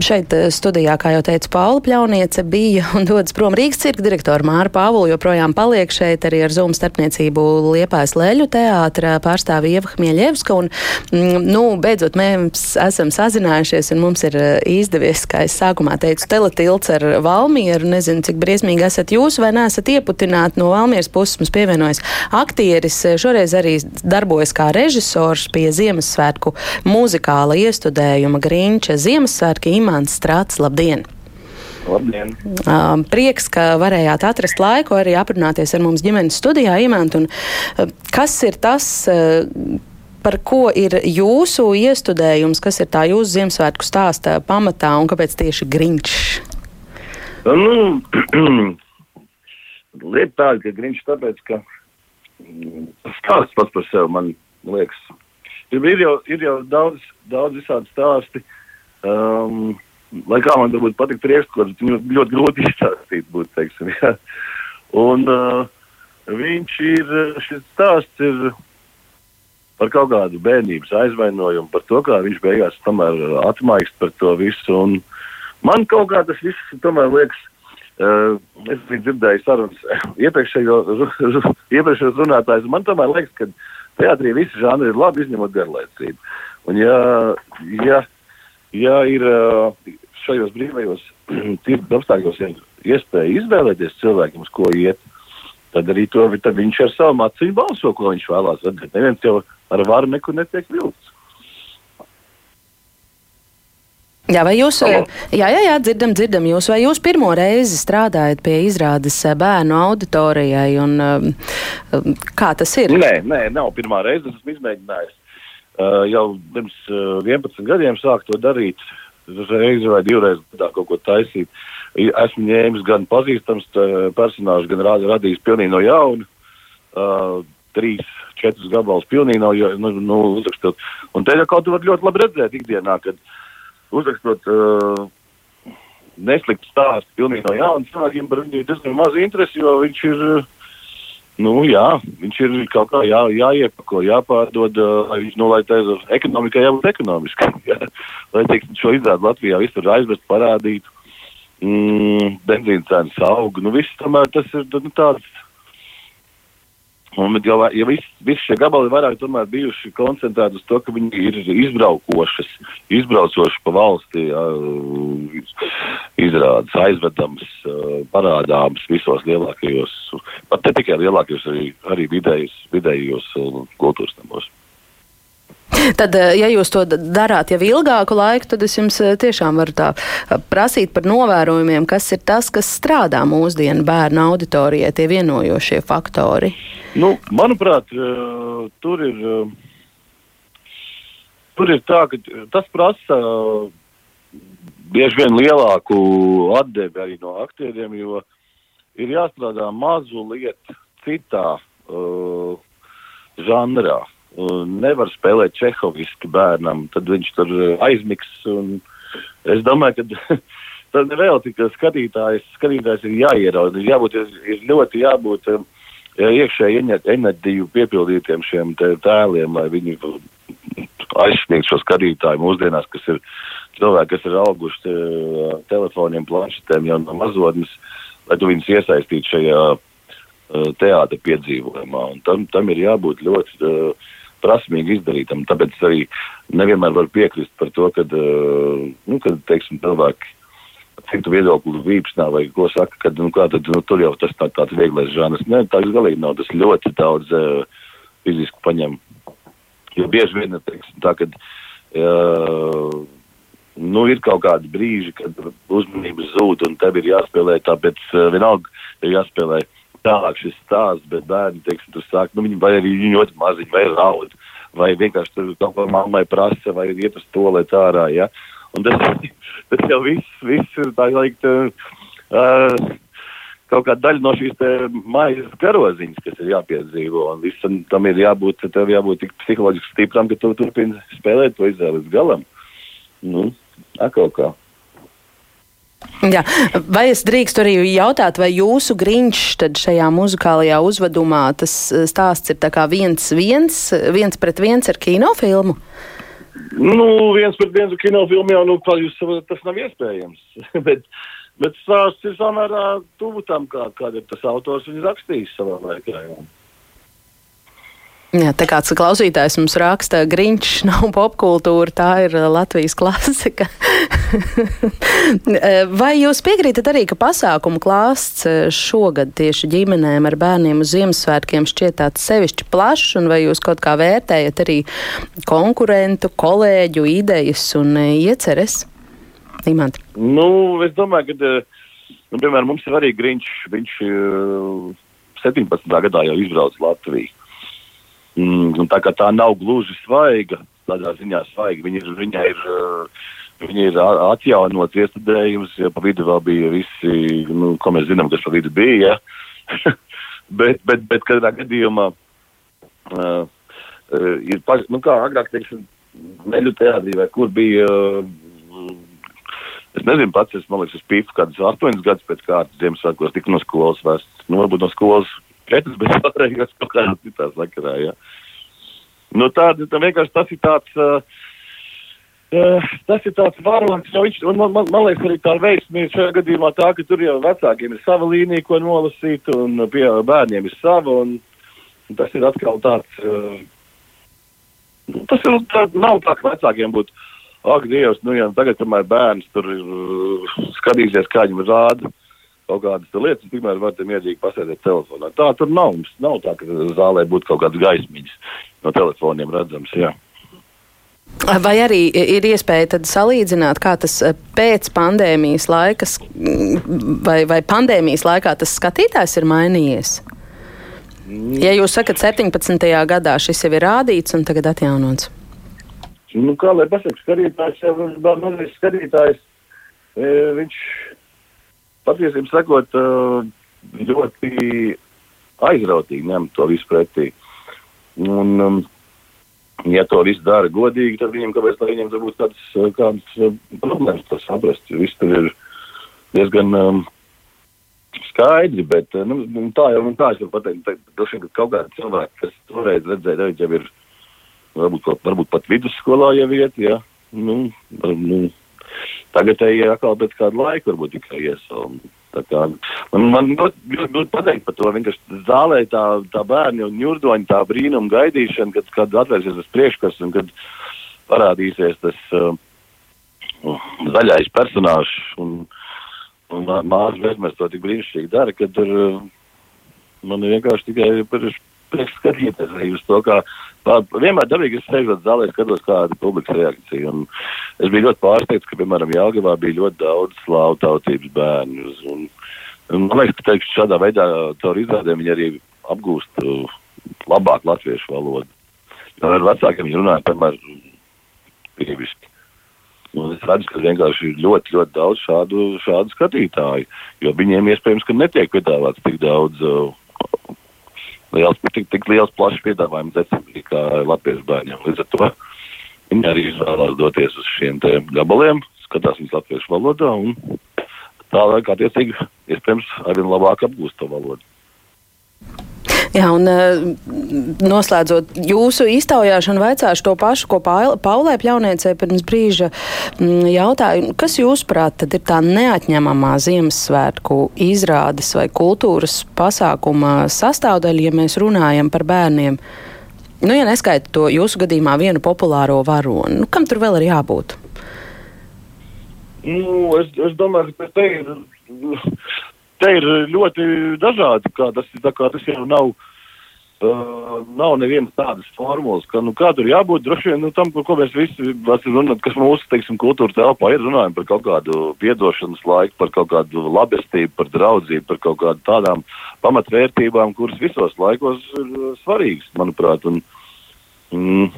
šeit studijā, kā jau teica Paula Pļauniece, bija un dodas prom Rīgas cirka direktora Māra Pāvula joprojām paliek šeit arī ar Zoom starpniecību Liepājas Leļu teātra pārstāvi Ieva Hmieļevska. Un, mm, nu, beidzot, mēs esam sazinājušies un mums ir eh, izdevies, kā es sākumā teicu, teletilts ar Valmieru. Nezinu, cik briesmīgi esat jūs vai neesat ieputināti no Valmieras puses. Mums pievienojas aktieris, šoreiz arī darbojas kā režisors pie Ziemassvētku muzikāla iestudējuma Grīņča Ziemassvētki Imants Strāts. Labdien! Labdien! Uh, prieks, ka varējāt atrast laiku arī aprunāties ar mums ģimenes studijā, Imant. Un, uh, kas ir tas, uh, par ko ir jūsu iestudējums, kas ir tā jūsu Ziemassvētku stāsta pamatā un kāpēc tieši Grinčs? Nu, lieta tāda, ka Grinčs tāpēc, ka mm, stāsts pats par sevi man liekas. Ir, ir, jau, ir jau daudz, daudz visādi stāsti. Um, lai kā man būtu patikt priekšskats, viņu ļoti grūti izstāstīt. Būt, teiksim, ja. Un uh, viņš ir, šis stāsts ir par kaut kādu bērnības aizvainojumu, par to, kā viņš beigās tomēr atmaigst par to visu. Un man kaut kā tas viss tomēr liekas. Uh, es biju dzirdējis sarunas iepriekšējos runātājus. Man tomēr liekas, ka teātrī visi žanri ir labi, izņemot garlaicību. Un ja, ja ja ir šajos brīvajos tirgus apstākļos iespēja izvēlēties cilvēkiem, uz ko iet, tad arī to tad viņš ar savu acīm balso, ko viņš vēlās redzēt. Neviens jau ar varu nekur netiek vilts. Jā, vai jūs, Halo. jā, jā, jā, dzirdam, dzirdam jūs, vai jūs pirmo reizi strādājat pie izrādes bērnu auditorijai, un kā tas ir? Nē, nē, nav pirmā reize, esmu izmēģinājis Uh, jau pirms uh, 11 gadiem sāku to darīt. Reizi vai divreiz gadā kaut ko taisīt. Esmu ņēmis gan pazīstams personāžus, gan radījis pilnīgi no jauna. Uh, trīs, četrus gabalus pilnīgi nav nu, nu, uzrakstot. Un te jau kaut ko ļoti labi redzēt ikdienā, kad uzrakstot uh, nesliktu stāstu pilnīgi no jauna, cilvēkiem par viņu ir diezgan maz interesi, jo viņš ir. Uh, Nu, jā, viņš ir kaut kā jā, jāiepako, jāpārdod, lai viņš, nu, lai tā ekonomikai jābūt ekonomiskai. Jā. Lai, teiksim, šo izrādu Latvijā visur aizvest, parādītu, mm, benzīna cenas aug, nu, viss tomēr tas ir, nu, tāds Un, ja, ja visi vis šie gabali vairāk bijuši koncentrēti uz to, ka viņi ir izbraukošas, izbraucoši pa valsti, izrādes, aizvedams, parādāms visos lielākajos, pat ne tikai lielākajos, arī, arī vidējos, vidējos kultūras namos. Tad, ja jūs to darāt jau ilgāku laiku, tad es jums tiešām varu tā prasīt par novērojumiem, kas ir tas, kas strādā mūsdienu bērnu auditorijai, tie vienojošie faktori. Nu, manuprāt, tur ir. Tur ir tā, ka tas prasa bieži vien lielāku atdevi arī no aktieriem, jo ir jāstrādā mazu lietu citā uh, žanrā. Uh, nevar spēlēt čehoviski bērnam, tad viņš tur aizmigs. Es domāju, ka tad vēl tik skatītājs, skatītājs ir jāierauga. Ir, jābūt, ir, ļoti jābūt um, iekšēji enerģiju piepildītiem šiem tēliem, lai viņi aizsniegtu šo skatītāju mūsdienās, kas ir cilvēki, kas ir auguši uh, telefoniem, planšetēm jau no mazotnes, lai tu viņus iesaistītu šajā teātra piedzīvojumā. Un tam, tam ir jābūt ļoti uh, prasmīgi izdarītam. Tāpēc arī nevienmēr var piekrist par to, ka, uh, nu, kad, teiksim, cilvēki citu viedokļu vīpsnā vai ko saka, ka nu, kā, tad, nu, tur jau tas tā, tāds vieglais žanrs. Nē, tā galīgi nav. Tas ļoti daudz uh, fiziski paņem. Jo bieži vien teiksim, tā, kad uh, nu, ir kaut kādi brīži, kad uzmanība zūd un tev ir jāspēlē tāpēc uh, vienalga ir jāspēlē tālāk šis stāsts, bet bērni, teiksim, tur sāk, nu, viņi vai arī viņi ļoti maziņi, vai raud, vai vienkārši tur kaut ko mammai prasa, vai iet uz to, lai tā ārā, ja. Un tas, tas jau viss, viss ir tā likt, uh, kaut kāda daļa no šīs mājas karoziņas, kas ir jāpiedzīvo. Un visam tam ir jābūt, tev jābūt tik psiholoģiski stipram, ka tu turpini spēlēt to izvēli līdz galam. Nu, atkal kā. Jā. Vai es drīkstu arī jautāt, vai jūsu grīņš šajā muzikālajā uzvedumā tas stāsts ir viens, viens, viens pret viens ar kinofilmu? Nu, viens pret viens kinofilmu jau, nu, jūs tas nav iespējams. bet, bet stāsts ir samērā tuvu tam, kā, kāda ir tas autors viņu rakstījis savā laikā. Jā. Jā, tā kāds klausītājs mums raksta, Grīņš nav popkultūra, tā ir Latvijas klasika. Vai jūs piekrītat arī, ka pasākumu klāsts šogad tieši ģimenēm ar bērniem uz Ziemassvētkiem šķiet tāds sevišķi plašs, un vai jūs kaut kā vērtējat arī konkurentu, kolēģu idejas un ieceres? Imant. Nu, es domāju, ka, nu, piemēram, mums ir arī Grīņš, viņš 17. gadā jau izbrauc Latviju. Mm, tā kā tā nav gluži svaiga, tādā ziņā svaiga. Viņa ir, viņa ir, viņa ir atjaunots iestudējums, ja pa vidu vēl bija visi, nu, ko mēs zinām, kas pa vidu bija. Ja? bet, bet, bet katrā gadījumā uh, ir, paš, nu kā agrāk, teiksim, Meļu teātrī vai kur bija, uh, es nezinu pats, es, man liekas, es pīpu kādus astoņus gadus pēc kārtas Ziemassvētkos, tik no skolas vēsts, nu varbūt no skolas četras, bet pārējās kaut kādā citā sakarā. Ja. Nu, tā, tā vienkārši tas ir tāds. Uh, Uh, tas ir tāds varonis, jo viņš, un man, man, man liekas, arī tā veiksme ir šajā gadījumā tā, ka tur jau vecākiem ir sava līnija, ko nolasīt, un pie bērniem ir sava, un, un tas ir atkal tāds, uh, tas ir, tā, nav tā, ka vecākiem būtu, ak, Dievs, nu, ja tagad, kamēr bērns tur ir uh, skatīsies, kā viņam rāda, kaut kādas lietas, tikmēr var te mierīgi pasēdēt telefonā. Tā tur nav. Mums nav tā, ka zālē būtu kaut kādas gaismiņas no telefoniem redzams. Jā. Vai arī ir iespēja salīdzināt, kā tas eh, pēc pandēmijas laikas, vai, vai pandēmijas laikā tas skatītājs ir mainījies? Ja jūs sakat, 17. gadā šis jau ir rādīts un tagad atjaunots. Nu, kā lai pasakā, skatītājs jau ir mazais skatītājs. E, viņš patiesībā sakot, ļoti aizrautīgi ņem to visu pretī. Un, um, ja to viss dara godīgi, tad viņam kāpēc lai viņam būtu kādas, kādas problēmas to saprast. Viss tur ir diezgan um, skaidri, bet nu, tā jau, tā es varu pateikt, ka kaut kādi cilvēki, kas toreiz redzēja, jau ir varbūt, varbūt pat vidusskolā jau iet, ja, nu, nu, Tagad ejam atkal pēc kāda laika, varbūt tikai iesaukt. Kā, man man ļoti grūti pateikt par to. Vienkārši zālē tā, tā bērni un ņurdoņi, tā brīnuma gaidīšana, kad, kad atvērsies tas priekškars un kad parādīsies tas uh, zaļais personāžs un, un māsas bezmēs to tik brīnišķīgi dara, kad tur uh, man vienkārši tikai par prieks skatīties arī uz to, kā vienmēr dabīgi es sēžot zālē, skatos kāda publikas reakcija. Un es biju ļoti pārsteigts, ka, piemēram, Jāgavā bija ļoti daudz slāvu tautības bērnu. Un, un man liekas, ka teikšu, šādā veidā caur izrādēm viņi arī apgūst uh, labāk latviešu valodu. Jo ar vecākiem viņi runāja, piemēram, krieviski. Un es redzu, ka vienkārši ir ļoti, ļoti daudz šādu, šādu skatītāju, jo viņiem iespējams, ka netiek piedāvāts tik daudz, uh, liels, tik, tik liels plašs piedāvājums decembrī kā latviešu bērniem. Līdz ar to viņi arī izvēlās doties uz šiem gabaliem, skatās viņus latviešu valodā un tā laikā attiecīgi iespējams arī labāk apgūst to valodu. Jā, un eh, noslēdzot jūsu iztaujāšanu, vaicāšu to pašu, ko Paulē Pļauniecei pirms brīža mm, jautāju. Kas jūsuprāt tad ir tā neatņemamā Ziemassvētku izrādes vai kultūras pasākuma sastāvdaļa, ja mēs runājam par bērniem? Nu, ja neskaita to jūsu gadījumā vienu populāro varoni, nu, kam tur vēl ir jābūt? Nu, es, es domāju, ka te ir te ir ļoti dažādi. Kā tas, kā tas jau nav. Uh, nav nevienas tādas formulas, ka nu, kā tur jābūt droši vien nu, tam, par ko mēs visi runājam, kas mūsu teiksim, kultūra telpā ir. Runājam par kaut kādu piedošanas laiku, par kaut kādu labestību, par draudzību, par kaut kādām tādām pamatvērtībām, kuras visos laikos ir svarīgas, manuprāt. Un, uh, Mm,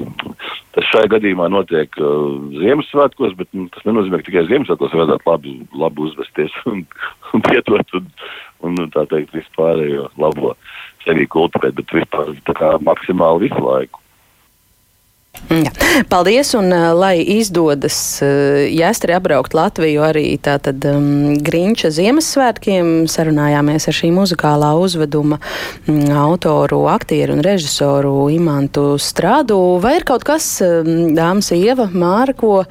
tas šajā gadījumā notiek uh, Ziemassvētkos, bet mm, tas nenozīmē, ka tikai Ziemassvētkos vajadzētu labi, labi uzvesties un, un pietot un, un, tā teikt, vispārējo labo sevi kultivēt, bet vispār tā kā maksimāli visu laiku. Jā. Paldies, un uh, lai izdodas uh, jāstri apbraukt Latviju arī tātad um, Grinča Ziemassvētkiem, sarunājāmies ar šī muzikālā uzveduma um, autoru, aktieru un režisoru Imantu Strādu. Vai ir kaut kas, um, dāmas Ieva, Māra, ko uh,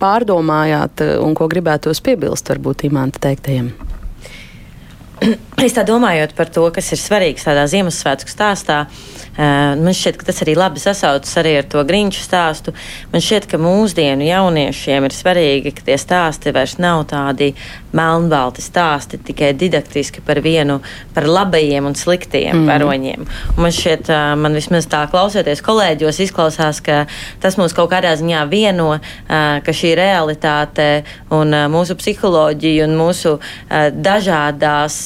pārdomājāt uh, un ko gribētos piebilst varbūt Imanta teiktajiem? Es tā domājot par to, kas ir svarīgs tādā Ziemassvētku stāstā, man šķiet, ka tas arī labi sasaucas arī ar to grīņu stāstu. Man šķiet, ka mūsdienu jauniešiem ir svarīgi, ka tie stāsti vairs nav tādi melnbalti stāsti, tikai didaktiski par vienu, par labajiem un sliktiem mm. varoņiem. Un man šķiet, man vismaz tā klausoties kolēģos, izklausās, ka tas mūs kaut kādā ziņā vieno, ka šī realitāte un mūsu psiholoģija un mūsu dažādās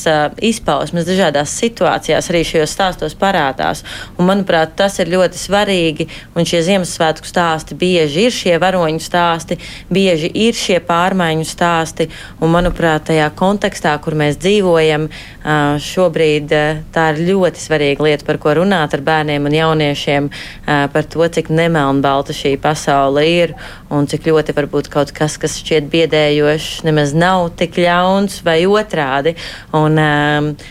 izpausmes dažādās situācijās arī šajos stāstos parādās. Un, manuprāt, tas ir ļoti svarīgi. Un šie Ziemassvētku stāsti bieži ir šie varoņu stāsti, bieži ir šie pārmaiņu stāsti. Un, manuprāt, tajā kontekstā, kur mēs dzīvojam, šobrīd tā ir ļoti svarīga lieta, par ko runāt ar bērniem un jauniešiem, par to, cik nemelnbalta šī pasaule ir un cik ļoti varbūt kaut kas, kas šķiet biedējošs, nemaz nav tik ļauns vai otrādi. Un,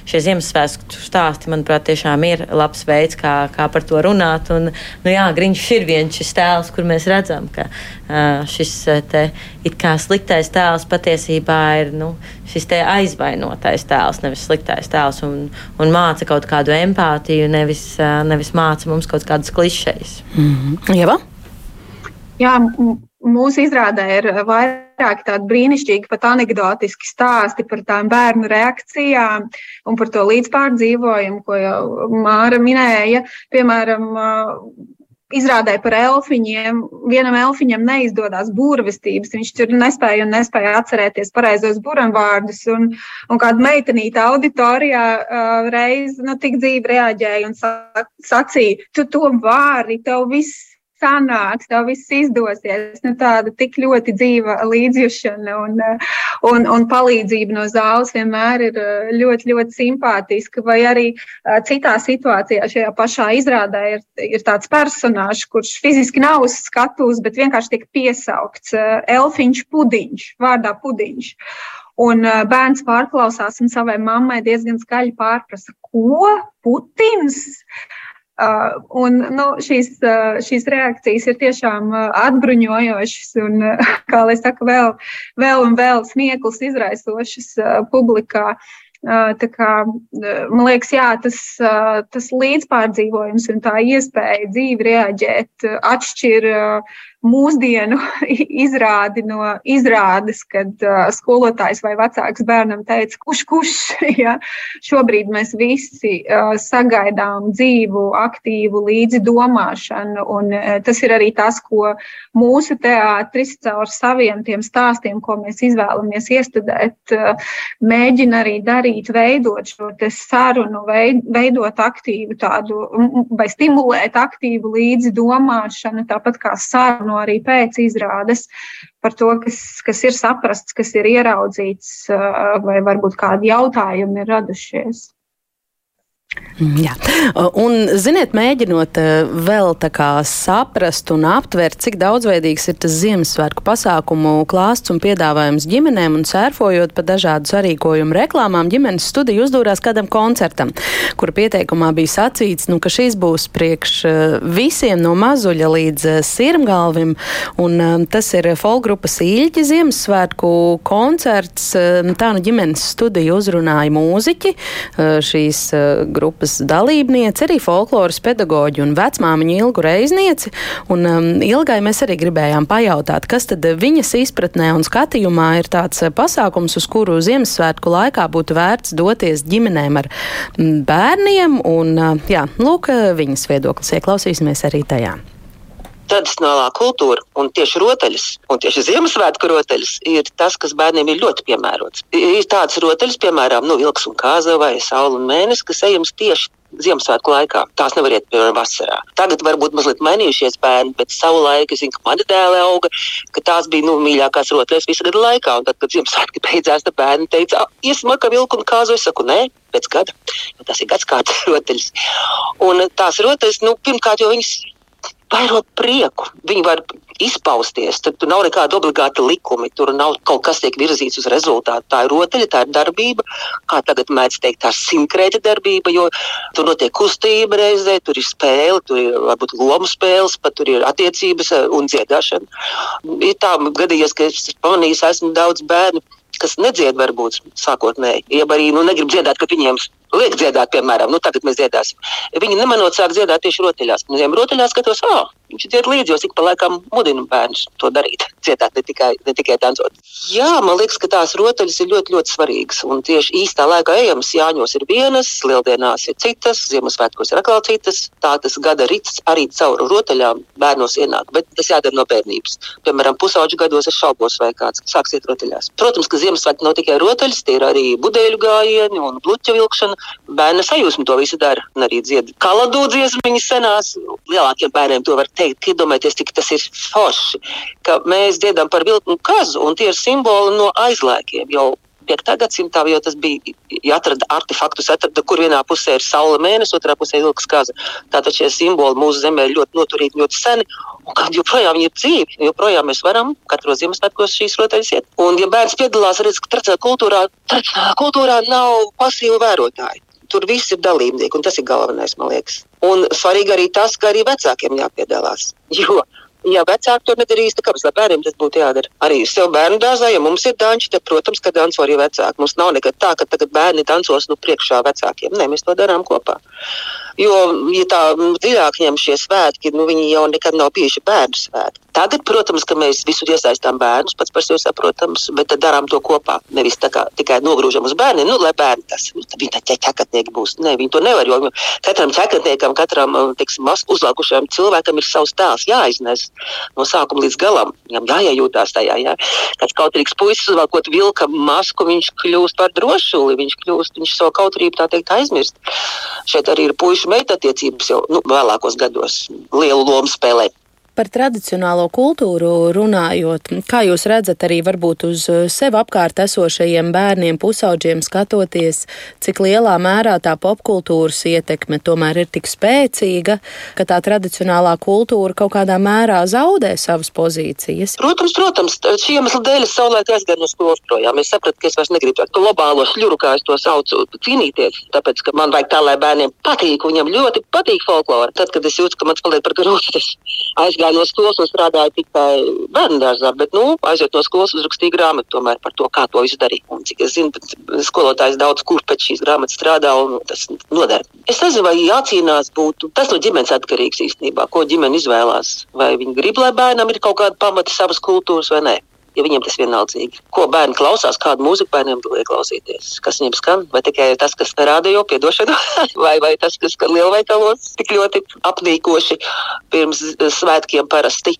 šie Ziemassvētku stāsti, manuprāt, tiešām ir labs veids, kā, kā par to runāt. Un, nu, jā, Griņš ir viens šis tēls, kur mēs redzam, ka uh, šis te, it kā sliktais tēls patiesībā ir nu, šis aizvainotais tēls, nevis sliktais tēls, un, un māca kaut kādu empātiju, nevis, nevis māca mums kaut kādas klišejas. Mm -hmm. Jeva? Jā, mūsu izrādē ir vairāk tādi brīnišķīgi, pat anekdotiski stāsti par tām bērnu reakcijām un par to līdzpārdzīvojumu, ko jau Māra minēja. Piemēram, izrādē par elfiņiem. Vienam elfiņam neizdodas burvestības. Viņš tur nespēja un nespēja atcerēties pareizos buramvārdus. Un, un kāda meitenīte auditorijā uh, reiz nu, tik dzīvi reaģēja un sacīja, tu to vari, tev viss sanāks, tev viss izdosies. Nu, tāda tik ļoti dzīva līdzjūšana un, un, un palīdzība no zāles vienmēr ir uh, ļoti, ļoti simpātiska. Vai arī uh, citā situācijā, šajā pašā izrādē, ir, ir tāds personāžs, kurš fiziski nav uz skatuves, bet vienkārši tiek piesaukts uh, Elfiņš Pudiņš, vārdā Pudiņš. Un bērns pārklausās un savai mammai diezgan skaļi pārprasa, ko Putins? Uh, Uh, un, nu, šīs, uh, šīs reakcijas ir tiešām uh, atbruņojošas un, kā lai saka, vēl, vēl un vēl smieklus izraisošas publikā. Tā kā, man liekas, jā, tas, tas līdzpārdzīvojums un tā iespēja dzīvi reaģēt atšķir mūsdienu izrādi no izrādes, kad uh, skolotājs vai vecāks bērnam teica, kurš, kurš, ja? Šobrīd mēs visi uh, sagaidām dzīvu, aktīvu līdzidomāšanu, un uh, tas ir arī tas, ko mūsu teātris caur saviem tiem stāstiem, ko mēs izvēlamies iestudēt, mēģina arī darīt, veidot šo sarunu, veidot aktīvu tādu vai stimulēt aktīvu līdzidomāšanu, tāpat kā sarunu jauno arī pēc izrādes, par to, kas, kas ir saprasts, kas ir ieraudzīts, vai varbūt kādi jautājumi ir radušies. Mm, jā. Un, ziniet, mēģinot eh, vēl saprast un aptvert, cik daudzveidīgs ir tas Ziemassvētku pasākumu klāsts un piedāvājums ģimenēm un sērfojot pa dažādu sarīkojumu reklāmām, ģimenes studija uzdūrās kādam koncertam, kura pieteikumā bija sacīts, nu, ka šīs būs priekš eh, visiem no mazuļa līdz eh, sirmgalvim, un tas ir folgrupas īļķi Ziemassvētku koncerts. Tā nu ģimenes studija uzrunāja mūziķi, šīs grupas dalībniece, arī folkloras pedagoģi un vecmāmiņa Ilgu Reiznieci. Un um, Ilgai mēs arī gribējām pajautāt, kas tad viņas izpratnē un skatījumā ir tāds pasākums, uz kuru Ziemassvētku laikā būtu vērts doties ģimenēm ar mm, bērniem. Un, uh, jā, lūk, viņas viedoklis ieklausīsimies arī tajā tradicionālā kultūra un tieši rotaļas, un tieši Ziemassvētku rotaļas, ir tas, kas bērniem ir ļoti piemērots. Ir tādas rotaļas, piemēram, nu, vilks un kāza vai saule un mēnesis, kas ejams tieši Ziemassvētku laikā. Tās nevar iet, piemēram, vasarā. Tagad varbūt mazliet mainījušies bērni, bet savu laiku es zinu, ka mani dēli auga, ka tās bija nu, mīļākās rotaļas visu gadu laikā. Un tad, kad Ziemassvētki beidzās, tad bērni teica, iesim ar vilku un kāzu. Es saku, nē, pēc gada. Jo tas ir gadskārtas rotaļas. Un tās rotaļas, nu, pirmkārt, jo viņas vairo prieku. Viņi var izpausties. Tad tur nav nekāda obligāta likuma. Tur nav kaut kas tiek virzīts uz rezultātu. Tā ir rotaļa, tā ir darbība. Kā tagad mēdz teikt, tā ir simtkrēta darbība, jo tur notiek kustība reizē, tur ir spēle, tur ir varbūt lomu spēles, pat tur ir attiecības eh, un dziedāšana. Ir tā gadījies, ka es pamanīju, esmu daudz bērnu kas nedzied, varbūt sākotnēji, ja arī nu, negrib dziedāt, ka viņiem liek dziedāt, piemēram, nu, tagad mēs dziedāsim. Viņi nemanot sāk dziedāt tieši rotaļās. Viņiem rotaļās skatos, ah, viņš dzied līdzi, jo cik pa laikam mudina bērnus to darīt, dziedāt, ne tikai, ne tikai dancot. Jā, man liekas, ka tās rotaļas ir ļoti, ļoti svarīgas. Un tieši īstā laikā ejams, Jāņos ir vienas, Lieldienās ir citas, Ziemassvētkos ir atkal citas. Tā tas gada rīts arī caur rotaļām bērnos ienāk, bet tas jādara no bērnības. Piemēram, pusauģu gados es šaubos, vai kāds sāksiet rotaļās. Protams, ka Ziemassvētki nav tikai rotaļas, tie ir arī budeļu gājieni un bluķa vilkšana bērna sajūsmu to visu dara. Un arī dzied kaladu dziesmiņas senās. Lielākiem bērniem to var teikt, iedomājieties, cik tas ir forši, ka mēs dziedam par vilku un kazu, un tie ir simboli no aizlēkiem. Jau 5. gadsimtā, jo tas bija jāatrada artefaktus, atrada, kur vienā pusē ir saule, mēnesis, otrā pusē ir vilks kaza. Tātad šie simboli mūsu zemē ir ļoti noturīgi, ļoti seni. Un kā joprojām ir dzīvi, joprojām mēs varam katru Ziemassvētkos šīs rotaļas iet. Un, ja bērns piedalās, redz, ka tradicionālā kultūrā, tradicionālā kultūrā nav pasīvu vērotāju tur viss ir dalībnieki, un tas ir galvenais, man liekas. Un svarīgi arī tas, ka arī vecākiem jāpiedalās. Jo, ja vecāki to nedarīs, tad kāpēc bērniem tas būtu jādara? Arī sev bērnu dārzā, ja mums ir danči, tad, protams, ka danco arī vecāki. Mums nav nekad tā, ka tagad bērni dancos nu priekšā vecākiem. Nē, mēs to darām kopā. Jo, ja tā dziļāk ņem šie svētki, nu, viņi jau nekad nav bijuši bērnu svētki. Tagad, protams, ka mēs visur iesaistām bērnus, pats par sevi saprotams, bet darām to kopā. Nevis kā, tikai nogrūžam uz bērniem, nu, lai bērni tas, nu, viņi tā ķekatnieki būs. Nē, viņi to nevar, jo katram ķekatniekam, katram, teiksim, uzlākušajam cilvēkam ir savs tēls jāiznes no sākuma līdz galam. Viņam jājūtās tajā, jā. Kāds kautrīgs puisis uzvalkot vilka masku, viņš kļūst par drošuli, viņš kļūst, viņš savu kautrību tā teikt aizmirst. Šeit arī ir puiši meita attiecības jau nu, vēlākos gados lielu lomu spēlē. Par tradicionālo kultūru runājot, kā jūs redzat arī varbūt uz sev apkārt esošajiem bērniem, pusauģiem skatoties, cik lielā mērā tā popkultūras ietekme tomēr ir tik spēcīga, ka tā tradicionālā kultūra kaut kādā mērā zaudē savas pozīcijas? Protams, protams, šī iemesla dēļ es savulaik aizgāju no skolas projām. Es sapratu, ka es vairs negribu ar globālo šļuru, kā es to saucu, cīnīties, tāpēc, ka man vajag tā, lai bērniem patīk, viņam ļoti patīk folklora. Tad, kad es jūtu, ka man spēlē par grūti, es aizgāju aizgāju no skolas un strādāju tikai bērnu dārzā, bet, nu, aiziet no skolas, uzrakstīju grāmatu tomēr par to, kā to visu darīt. Un, cik es zinu, skolotājs daudz kur pēc šīs grāmatas strādā un tas noder. Es nezinu, vai jācīnās būtu, tas no ģimenes atkarīgs īstenībā, ko ģimene izvēlās. Vai viņi grib, lai bērnam ir kaut kāda pamata savas kultūras vai nē ja viņiem tas vienaldzīgi. Ko bērni klausās, kādu mūziku bērniem liek klausīties, kas viņiem skan, vai tikai tas, kas rādio piedošana, vai, vai tas, kas skan lielveikalos tik ļoti apnīkoši pirms svētkiem parasti,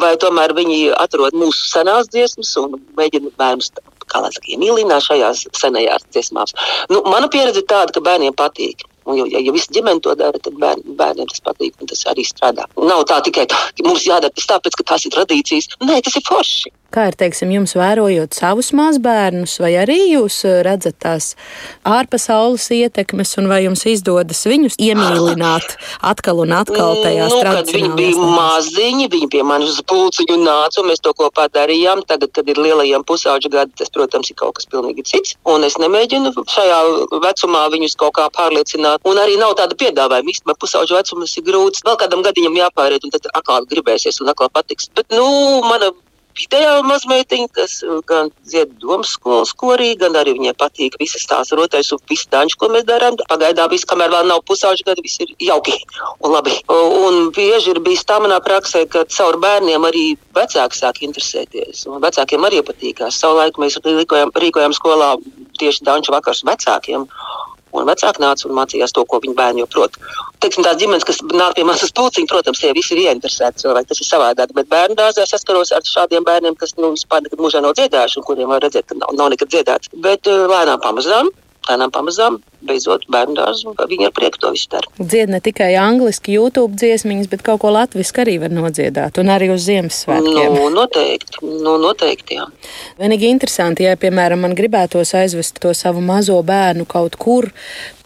vai tomēr viņi atrod mūsu senās dziesmas un mēģina bērnus kā lai saka, iemīlīnās šajās senajās dziesmās. Nu, mana pieredze ir tāda, ka bērniem patīk. Un, ja, ja visa ģimene to dara, tad bērn, bērniem tas patīk un tas arī strādā. Nav tā tikai tā, ka mums jādara tas tāpēc, ka tās ir tradīcijas. Nē, tas ir forši. Kā ir teiksim, jums vērojot savus mazbērnus, vai arī jūs eh, redzat tās ārpasaules ietekmes, un vai jums izdodas viņus iemīlināt atkal un atkal tajās nu, kad viņi bija tradicionālajās maziņi, viņi pie manis uz pulciņu nāca, un mēs to kopā darījām. Tagad, kad ir lielajiem pusauģu gadi, tas, protams, ir kaut kas pilnīgi cits. Un es nemēģinu šajā vecumā viņus kaut kā pārliecināt. Un arī nav tāda piedāvājuma. Īstenībā pusauģu vecums ir grūts. Vēl kādam gadiņam jāpāriet, un tad atkal gribēsies un atkal patiks. Bet, nu, mana vidējā mazmeitiņa, kas uh, gan dzied domas skolas korī, gan arī viņai patīk visas tās rotais un viss dančs, ko mēs darām. Pagaidām viss, kamēr vēl nav pusauģi gadi, viss ir jauki un labi. Un bieži ir bijis tā manā praksē, ka caur bērniem arī vecāki sāk interesēties. Un vecākiem arī patīkās. Savulaik mēs rīkojām, rīkojām skolā tieši danču vakars vecākiem. Un vecāki nāca un mācījās to, ko viņu bērni jau prot. Teiksim, tās ģimenes, kas nāk pie manas puciņas, protams, tie visi ir ieinteresēti cilvēki. Tas ir savādāk. Bet bērnu dārzā saskaros ar šādiem bērniem, kas nu, vispār nekad mūžā nav dziedājuši un kuriem var redzēt, ka nav, nav nekad dziedāts. Bet uh, lēnām pamazām, lēnām pamazām, beidzot, bērnu dārzu, viņi ar prieku to visu dara. Dzied ne tikai angliski YouTube dziesmiņas, bet kaut ko latviski arī var nodziedāt, un arī uz Ziemassvētkiem. Nu, noteikti, nu, noteikti, jā. Vienīgi interesanti, ja, piemēram, man gribētos aizvest to savu mazo bērnu kaut kur,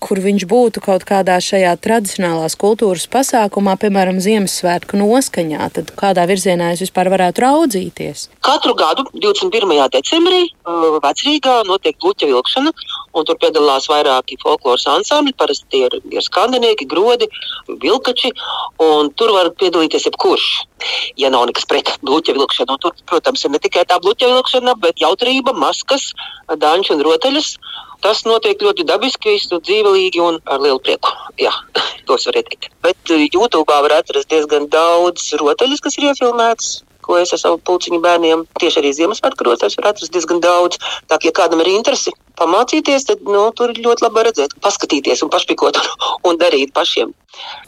kur viņš būtu kaut kādā šajā tradicionālās kultūras pasākumā, piemēram, Ziemassvētku noskaņā, tad kādā virzienā es vispār varētu raudzīties? Katru gadu 21. decembrī uh, Vecrīgā notiek bluķa vilkšana, un tur piedalās vairāki folkloras ansambļi. Parasti tie ir, ir skandinieki, grodi, vilkači, un tur var piedalīties jebkurš. Ja nav nekas pret bluķa vilkšanu, un tur, protams, ir ne tikai tā bluķa vilkšana, bet jautrība, maskas, danču un rotaļas. Tas notiek ļoti dabiski, dzīvelīgi un ar lielu prieku. Jā, tos var ieteikt. Bet YouTube var atrast diezgan daudz rotaļas, kas ir iefilmētas ko es ar savu puciņu bērniem tieši arī Ziemassvētku rotājos var atrast diezgan daudz. Tā kā ja kādam ir interesi pamācīties, tad nu, tur ir ļoti labi redzēt, paskatīties un pašpikot un, un darīt pašiem.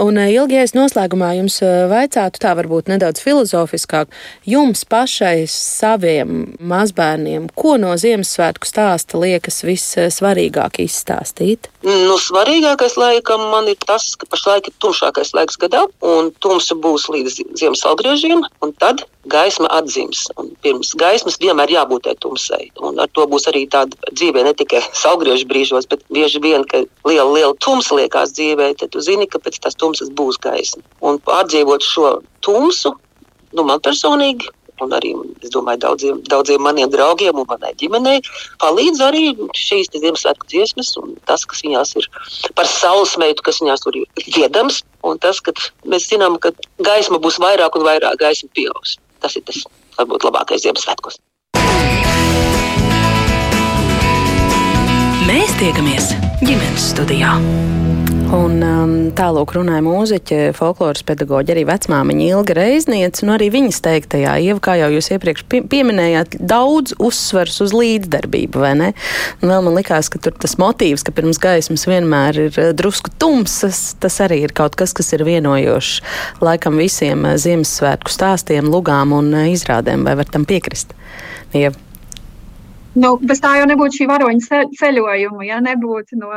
Un ilgais noslēgumā jums vaicātu tā varbūt nedaudz filozofiskāk. Jums pašai saviem mazbērniem, ko no Ziemassvētku stāsta liekas vissvarīgāk izstāstīt? Nu, svarīgākais laikam man ir tas, ka pašlaik ir tumšākais laiks gadā, un tumsa būs līdz Ziemassvētku un tad gaisma atzīmes. Un pirms gaismas vienmēr jābūt tumsai. Un ar to būs arī tāda dzīve ne tikai saulgriežu brīžos, bet bieži vien, kad liela, liela tumsa liekas dzīvē, tad tu zini, ka pēc tās tumsas būs gaisma. Un pārdzīvot šo tumsu, nu, man personīgi. Un arī domāju, daudziem, daudziem maniem draugiem un manai ģimenei palīdz arī šīs Ziemassvētku dziesmas, un tas, kas viņās ir par saules meitu, kas viņās tur ir dziedams, un tas, ka mēs zinām, ka gaisma būs vairāk un vairāk, gaisma pieaugs. Tas ir tas varbūt labākais Ziemassvētkos. Mēs tiekamies ģimenes studijā. Un um, tālāk runāja mūziķe, folkloras pedagoģa, arī vecmāmiņa Ilga Reizniece, un arī viņas teiktajā, Ieva, kā jau jūs iepriekš pie, pieminējāt, daudz uzsvers uz līdzdarbību, vai ne? Un vēl man likās, ka tur tas motīvs, ka pirms gaismas vienmēr ir uh, drusku tumsas, tas arī ir kaut kas, kas ir vienojošs laikam visiem uh, Ziemassvētku stāstiem, lugām un uh, izrādēm, vai var tam piekrist? Ieva. Nu, bez tā jau nebūtu šī varoņa ceļojuma, ja nebūtu no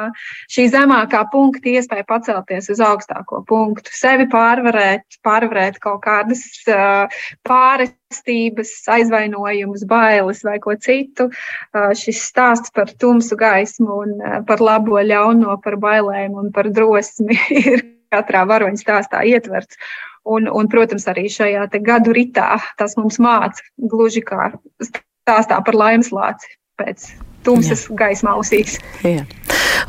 šī zemākā punkta iespēja pacelties uz augstāko punktu, sevi pārvarēt, pārvarēt kaut kādas uh, pārestības, aizvainojumus, bailes vai ko citu. Uh, šis stāsts par tumsu gaismu un uh, par labo ļauno, par bailēm un par drosmi ir katrā varoņa stāstā ietverts. Un, un, protams, arī šajā gadu ritā tas mums māca gluži kā stāstā par laimes lāci pēc tumsas Jā. gaismā ausīs. Jā.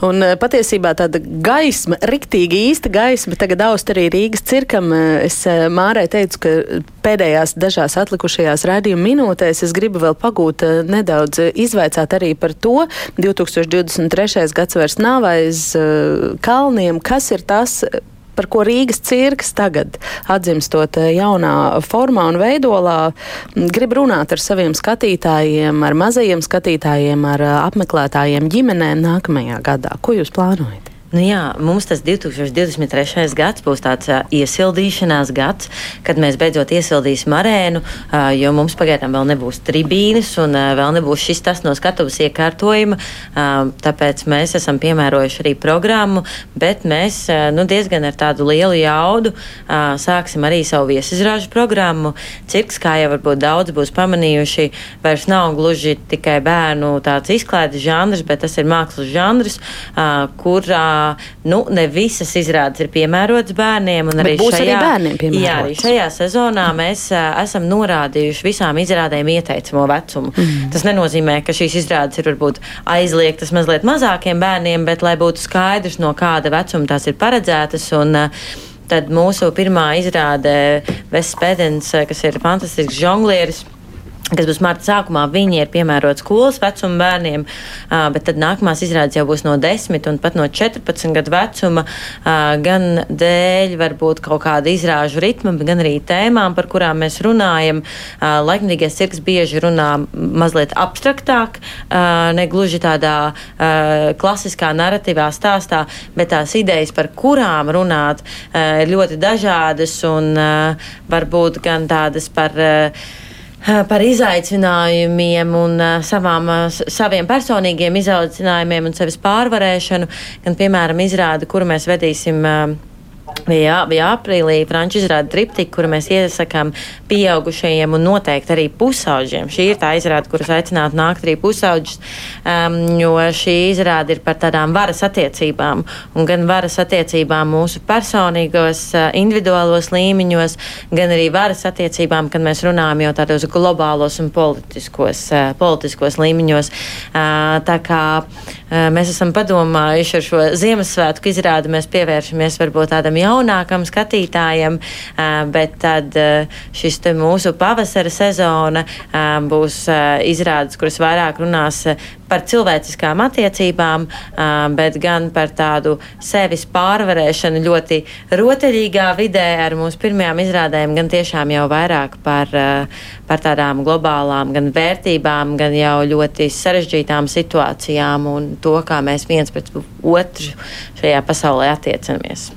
Un patiesībā tāda gaisma, riktīgi īsta gaisma, tagad aust arī Rīgas cirkam. Es Mārai teicu, ka pēdējās dažās atlikušajās rādījuma minūtēs es gribu vēl pagūt nedaudz izvaicāt arī par to. 2023. gads vairs nav aiz kalniem. Kas ir tas? Par ko Rīgas cirks tagad, atzimstot eh, jaunā formā un veidolā, grib runāt ar saviem skatītājiem, ar mazajiem skatītājiem, ar eh, apmeklētājiem ģimenēm nākamajā gadā. Ko jūs plānojat? Nu jā, mums tas 2023. gads būs tāds uh, iesildīšanās gads, kad mēs beidzot iesildīsim arēnu, uh, jo mums pagaidām vēl nebūs tribīnes un uh, vēl nebūs šis tas no skatuves iekārtojuma. Uh, tāpēc mēs esam piemērojuši arī programmu, bet mēs uh, nu, diezgan ar tādu lielu jaudu uh, sāksim arī savu viesizrāžu programmu. Cirks, kā jau varbūt daudz būs pamanījuši, vairs nav gluži tikai bērnu tāds izklaides žanrs, bet tas ir mākslas žanrs, uh, kurā nu, ne visas izrādes ir piemērotas bērniem. Arī būs šajā, arī bērniem piemērotas. Jā, arī šajā sezonā mēs esam norādījuši visām izrādēm ieteicamo vecumu. Mm. Tas nenozīmē, ka šīs izrādes ir varbūt aizliegtas mazliet mazākiem bērniem, bet lai būtu skaidrs, no kāda vecuma tās ir paredzētas. Un, Tad mūsu pirmā izrāde Vespēdens, kas ir fantastisks žonglieris kas būs marta sākumā, viņi ir piemēroti skolas vecuma bērniem, bet tad nākamās izrādes jau būs no 10 un pat no 14 gadu vecuma, gan dēļ varbūt kaut kāda izrāžu ritma, gan arī tēmām, par kurām mēs runājam. Laikmīgais cirks bieži runā mazliet abstraktāk, ne gluži tādā klasiskā narratīvā stāstā, bet tās idejas, par kurām runāt, ir ļoti dažādas un varbūt gan tādas par par izaicinājumiem un savām, saviem personīgiem izaicinājumiem un sevis pārvarēšanu, gan, piemēram, izrādi, kuru mēs vedīsim Jā, bija aprīlī franču izrāda triptika, kuru mēs iesakām pieaugušajiem un noteikti arī pusauģiem. Šī ir tā izrāda, kuras aicinātu nākt arī pusauģis, um, jo šī izrāda ir par tādām varas attiecībām, un gan varas attiecībām mūsu personīgos, uh, individuālos līmeņos, gan arī varas attiecībām, kad mēs runājam jau tādos globālos un politiskos, uh, politiskos līmeņos. Uh, tā kā uh, mēs esam padomājuši ar šo Ziemassvētku izrādi, mēs pievēršamies varbūt tādam jaunākam skatītājam, bet tad šis mūsu pavasara sezona būs izrādes, kuras vairāk runās par cilvēciskām attiecībām, bet gan par tādu sevis pārvarēšanu ļoti rotaļīgā vidē ar mūsu pirmajām izrādēm, gan tiešām jau vairāk par, par tādām globālām gan vērtībām, gan jau ļoti sarežģītām situācijām un to, kā mēs viens pret otru šajā pasaulē attiecamies.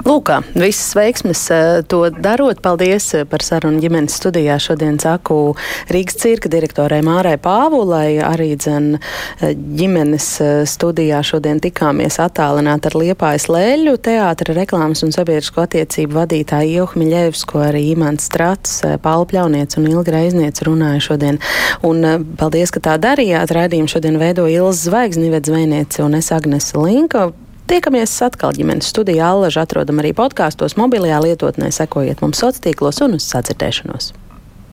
Lūk, visas veiksmes eh, to darot. Paldies eh, par sarunu ģimenes studijā. Šodien saku Rīgas cirka direktorai Mārai Pāvulai, arī dzen eh, ģimenes studijā šodien tikāmies attālināt ar Liepājas Lēļu teātra reklāmas un sabiedrisko attiecību vadītāju Iehu Miļevsko, arī Imants Strats, Paula Pļauniec un Ilga Reizniec runāja šodien. Un paldies, ka tā darījāt. Raidījumu šodien veido Ilza Zvaigznivedz Zvejniece un es Agnese Linka. Tiekamies atkal ģimenes studijā, Allaža atrodam arī podkāstos, mobilajā lietotnē, sekojiet mums sociālos tīklos un uz sadzirdēšanos.